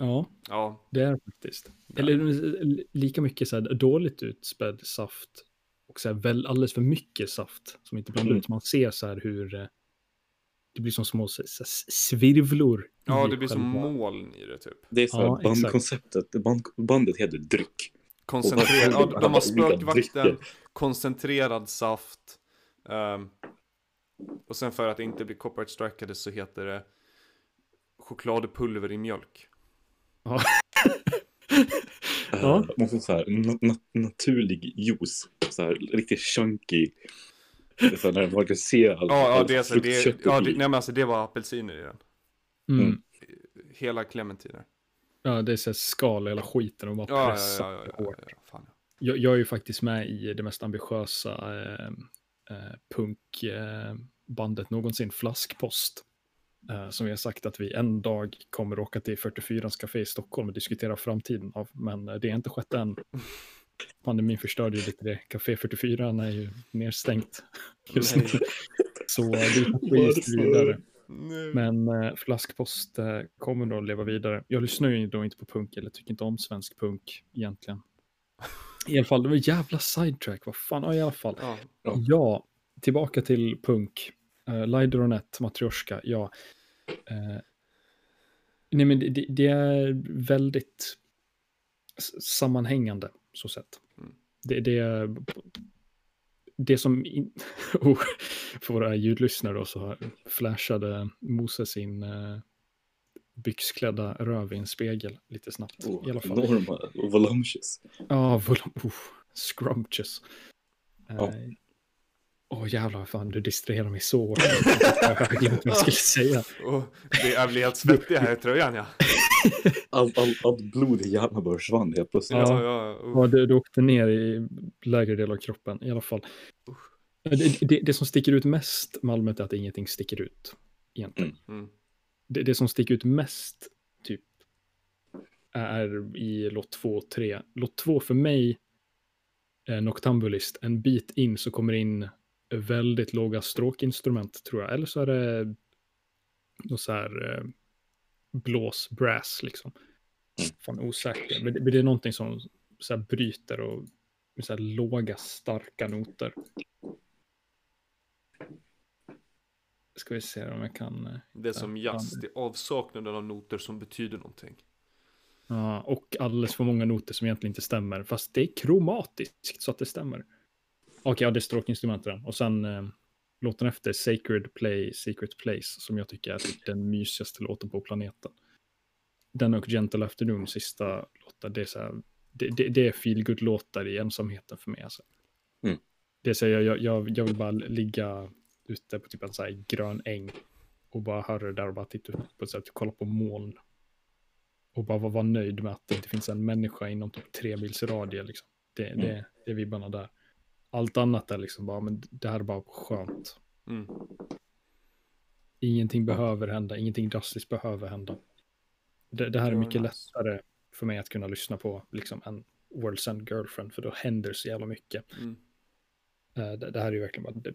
Ja, Ja, det är det faktiskt. Eller eh, lika mycket så här dåligt utspädd saft och så här väl alldeles för mycket saft som inte blandar Mm. ut. Man ser så här hur eh, det blir som små så, så, här svirvlor. ja det blir som moln i det typ. Det är så Ja, exakt. bandkonceptet, band, bandet heter Dryck. Koncentrerad, ja, de har spökvakten, koncentrerad saft. ehm, och sen för att det inte blir copyright strikade så heter det chokladpulver i mjölk. Ja. Uh, man får så här, na, na, naturlig juice. Så här, riktigt chunky. Så här, när man kan se allt. Ja, ja allt det, är så, det, ja, det, nej, men alltså, det var apelsiner i den. Mm. Mm. Hela clementiner. Ja, det är så här skal hela skiten och bara Ja, ja, pressa ja, ja, ja, hårt. ja, ja, fan. Jag, jag är ju faktiskt med i det mest ambitiösa eh, eh, punkbandet någonsin, Flaskpost. Eh, som vi har sagt att vi en dag kommer åka till 44 café i Stockholm och diskutera framtiden av. Men eh, det har inte skett än. Pandemin förstörde ju lite det. Café 44 är ju nedstängt just nu. Så det går just Varför? vidare. Nej. Men eh, Flaskpost eh, kommer då att leva vidare. Jag lyssnar ju då inte på punk eller tycker inte om svensk punk egentligen. I alla fall, det var jävla sidetrack, vad fan, ja, i alla fall. Ja. Ja, tillbaka till punk. Uh, Lideronet, Matryoshka, ja. Eh, nej men det, det, är väldigt sammanhängande, så sett. Mm. Det, det är det som, in, oh, för våra ljudlyssnare då, så flashade Moses sin uh, byxklädda röv i en spegel lite snabbt. Oh, I alla fall. enorma och. Ja, volum, oh, scrumptious. Eh, Åh jävlar, fan du distraherar mig så. Jag har glömt vad jag skulle säga. Och det, jag blir helt svettig här i tröjan ja. Allt all, all blod i hjärnan bara försvann helt plötsligt. Ja, ja, uh. Ja, du, du åkte ner i lägre del av kroppen i alla fall. Det, det, det som sticker ut mest med allmänt är att ingenting sticker ut. Egentligen. Mm. Det, det som sticker ut mest typ är i låt 2 och 3. Låt 2 för mig är Noctambulist. En bit in så kommer in väldigt låga stråkinstrument tror jag. Eller så är det något så här eh, blås, brass liksom. Mm. Fan osäker. Men det, men det är någonting som så här bryter och med så här låga starka noter. Ska vi se om jag kan. eh, Det är som Ja, jazz, det är avsaknaden av noter som betyder någonting. Ja, och alldeles för många noter som egentligen inte stämmer. Fast det är kromatiskt så att det stämmer. Okej, ja, det är stråkinstrumenten. Och sen eh, låten efter Sacred Play, Secret Place, som jag tycker är typ den mysigaste låten på planeten. Den och Gentle Afternoon, sista låten, det är så här, det, det, det är feel låtar i ensamheten för mig. Alltså. Mm. Det säger jag, jag, jag vill bara ligga ute på typ en så här grön äng och bara höra det där och bara titta upp på ett sätt, kolla på moln och bara vara nöjd med att det inte finns en människa inom typ tre mils radie. Liksom. Det, Mm. det, det är vibbarna där. Allt annat är liksom bara, men det här är bara skönt. Mm. Ingenting behöver hända, ingenting drastiskt behöver hända. Det, det här är mycket lättare för mig att kunna lyssna på liksom en World's End Girlfriend, för då händer så jävla mycket. Mm. Eh, det, det här är ju verkligen bara, det,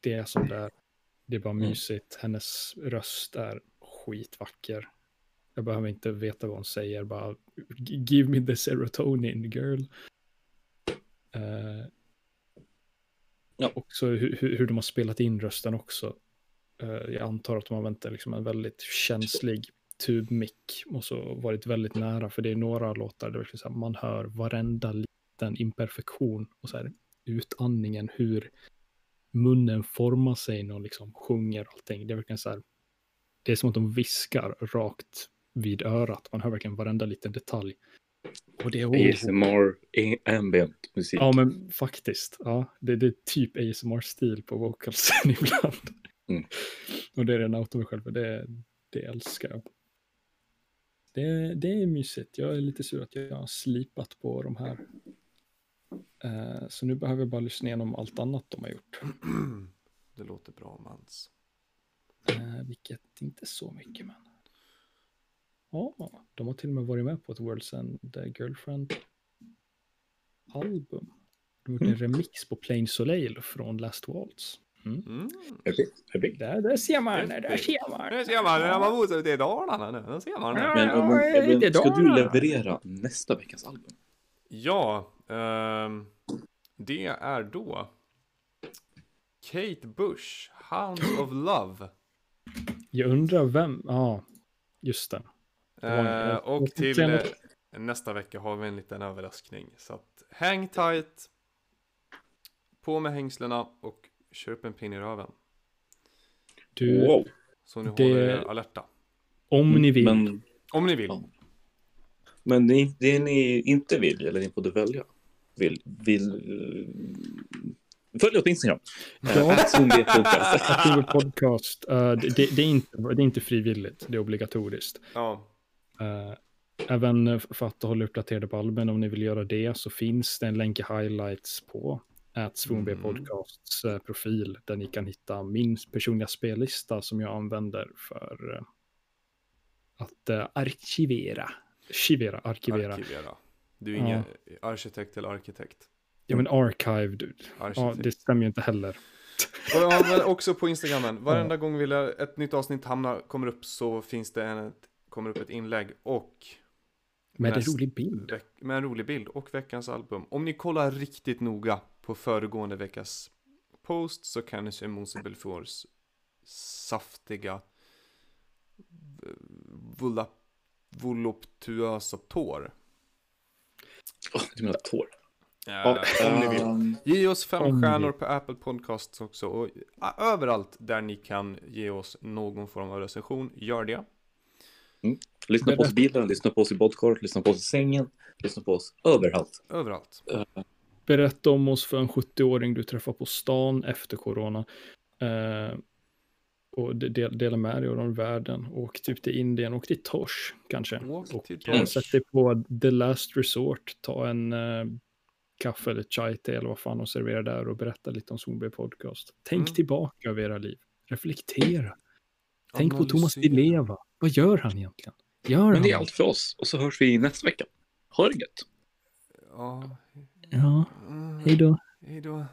det är som det är. Det är bara Mm. mysigt. Hennes röst är skitvacker. Jag behöver inte veta vad hon säger, bara "G- give me the serotonin girl. Eh, Ja. Också hur, hur, de har spelat in rösten också. Eh, jag antar att de har använt liksom en väldigt känslig tubmick och så varit väldigt nära, för det är några låtar där så här, man hör varenda liten imperfektion och så här utandningen, hur munnen formar sig när de liksom sjunger allting. Det är verkligen så här, det är som att de viskar rakt vid örat. Man hör verkligen varenda liten detalj. Och det är oh, ASMR, ambient musik. Ja, men faktiskt. Ja, det, det är typ ASMR-stil på vocalsen ibland. Mm. Och det är den auto mig själv, det, det älskar jag. Det, det är mysigt. Jag är lite sur att jag har slipat på de här. Eh, så nu behöver jag bara lyssna igenom allt annat de har gjort. Det låter bra Mans. Eh, vilket inte så mycket, men. Ja, de har till och med varit med på ett World's End eh, Girlfriend-album. De har gjort en remix på Plain Soleil från Last Waltz. Mm. Epic. Där, där ser man, där ser man. Nu ser man, när man bor ute i Dalarna nu, då ser man. Men, Ja, men, ska du leverera nästa veckas album? Ja, ehm, det är då Kate Bush, Hounds of Love. Jag undrar vem, ja, just det. Eh, och till eh, nästa vecka har vi en liten överraskning. Så att häng tight. På med hängslena och köp en pin i röven. Du, Wow. Så ni Det- håller er alerta. om ni vill. Men, Om ni vill. Ja. men det, det ni inte vill, eller ni borde välja, vill, vill eh, följ oss på Instagram. Ja. Zombie podcast. Eh, det, det, det, är inte, det är inte frivilligt, det är obligatoriskt. Ja. Eh, även för att hålla uppdaterade på albumen, om ni vill göra det, så finns det en länk i highlights på att Mm. Podcasts eh, profil, där ni kan hitta min personliga spellista som jag använder för eh, att arkivera. Arkivera, arkivera. Arkivera. Du är Ja. ingen arkitekt eller arkitekt. Ja, men archive, du. Ja, det stämmer ju inte heller. Och ja, men också på Instagramen. Varenda gång vi lär, ett nytt avsnitt hamnar, kommer upp så finns det en, ett, kommer upp ett inlägg och Med en rolig bild. med en rolig bild och veckans album. Om ni kollar riktigt noga på föregående veckas post så kan ni se Mose Belfors saftiga voluptuösa tår. Oh, du menar tår? Ja, om ni vill. Um, Ge oss fem Om stjärnor på Apple Podcasts också. Och överallt där ni kan ge oss någon form av recension, gör det. Lyssna på oss i bilen, lyssna på oss i badkaret, lyssna på oss i sängen, lyssna på oss överallt. Överallt. Berätta om oss för en 70-åring du träffar på stan efter corona. Eh, och de- del, dela med dig av den världen. Åk typ till Indien, åk till Tosh kanske. Åk och till eh, Tosh. sätt dig på The Last Resort. Ta en eh, kaffe eller chai te eller vad fan och servera där och berätta lite om Zombie Podcast. Tänk Mm. tillbaka över era liv. Reflektera. Tänk på Thomas Di. Leva. Vad gör han egentligen? Gör Men han det är allt för oss. Och så hörs vi nästa vecka. Ha det gött! Ja. Ja, hej då. Hej då.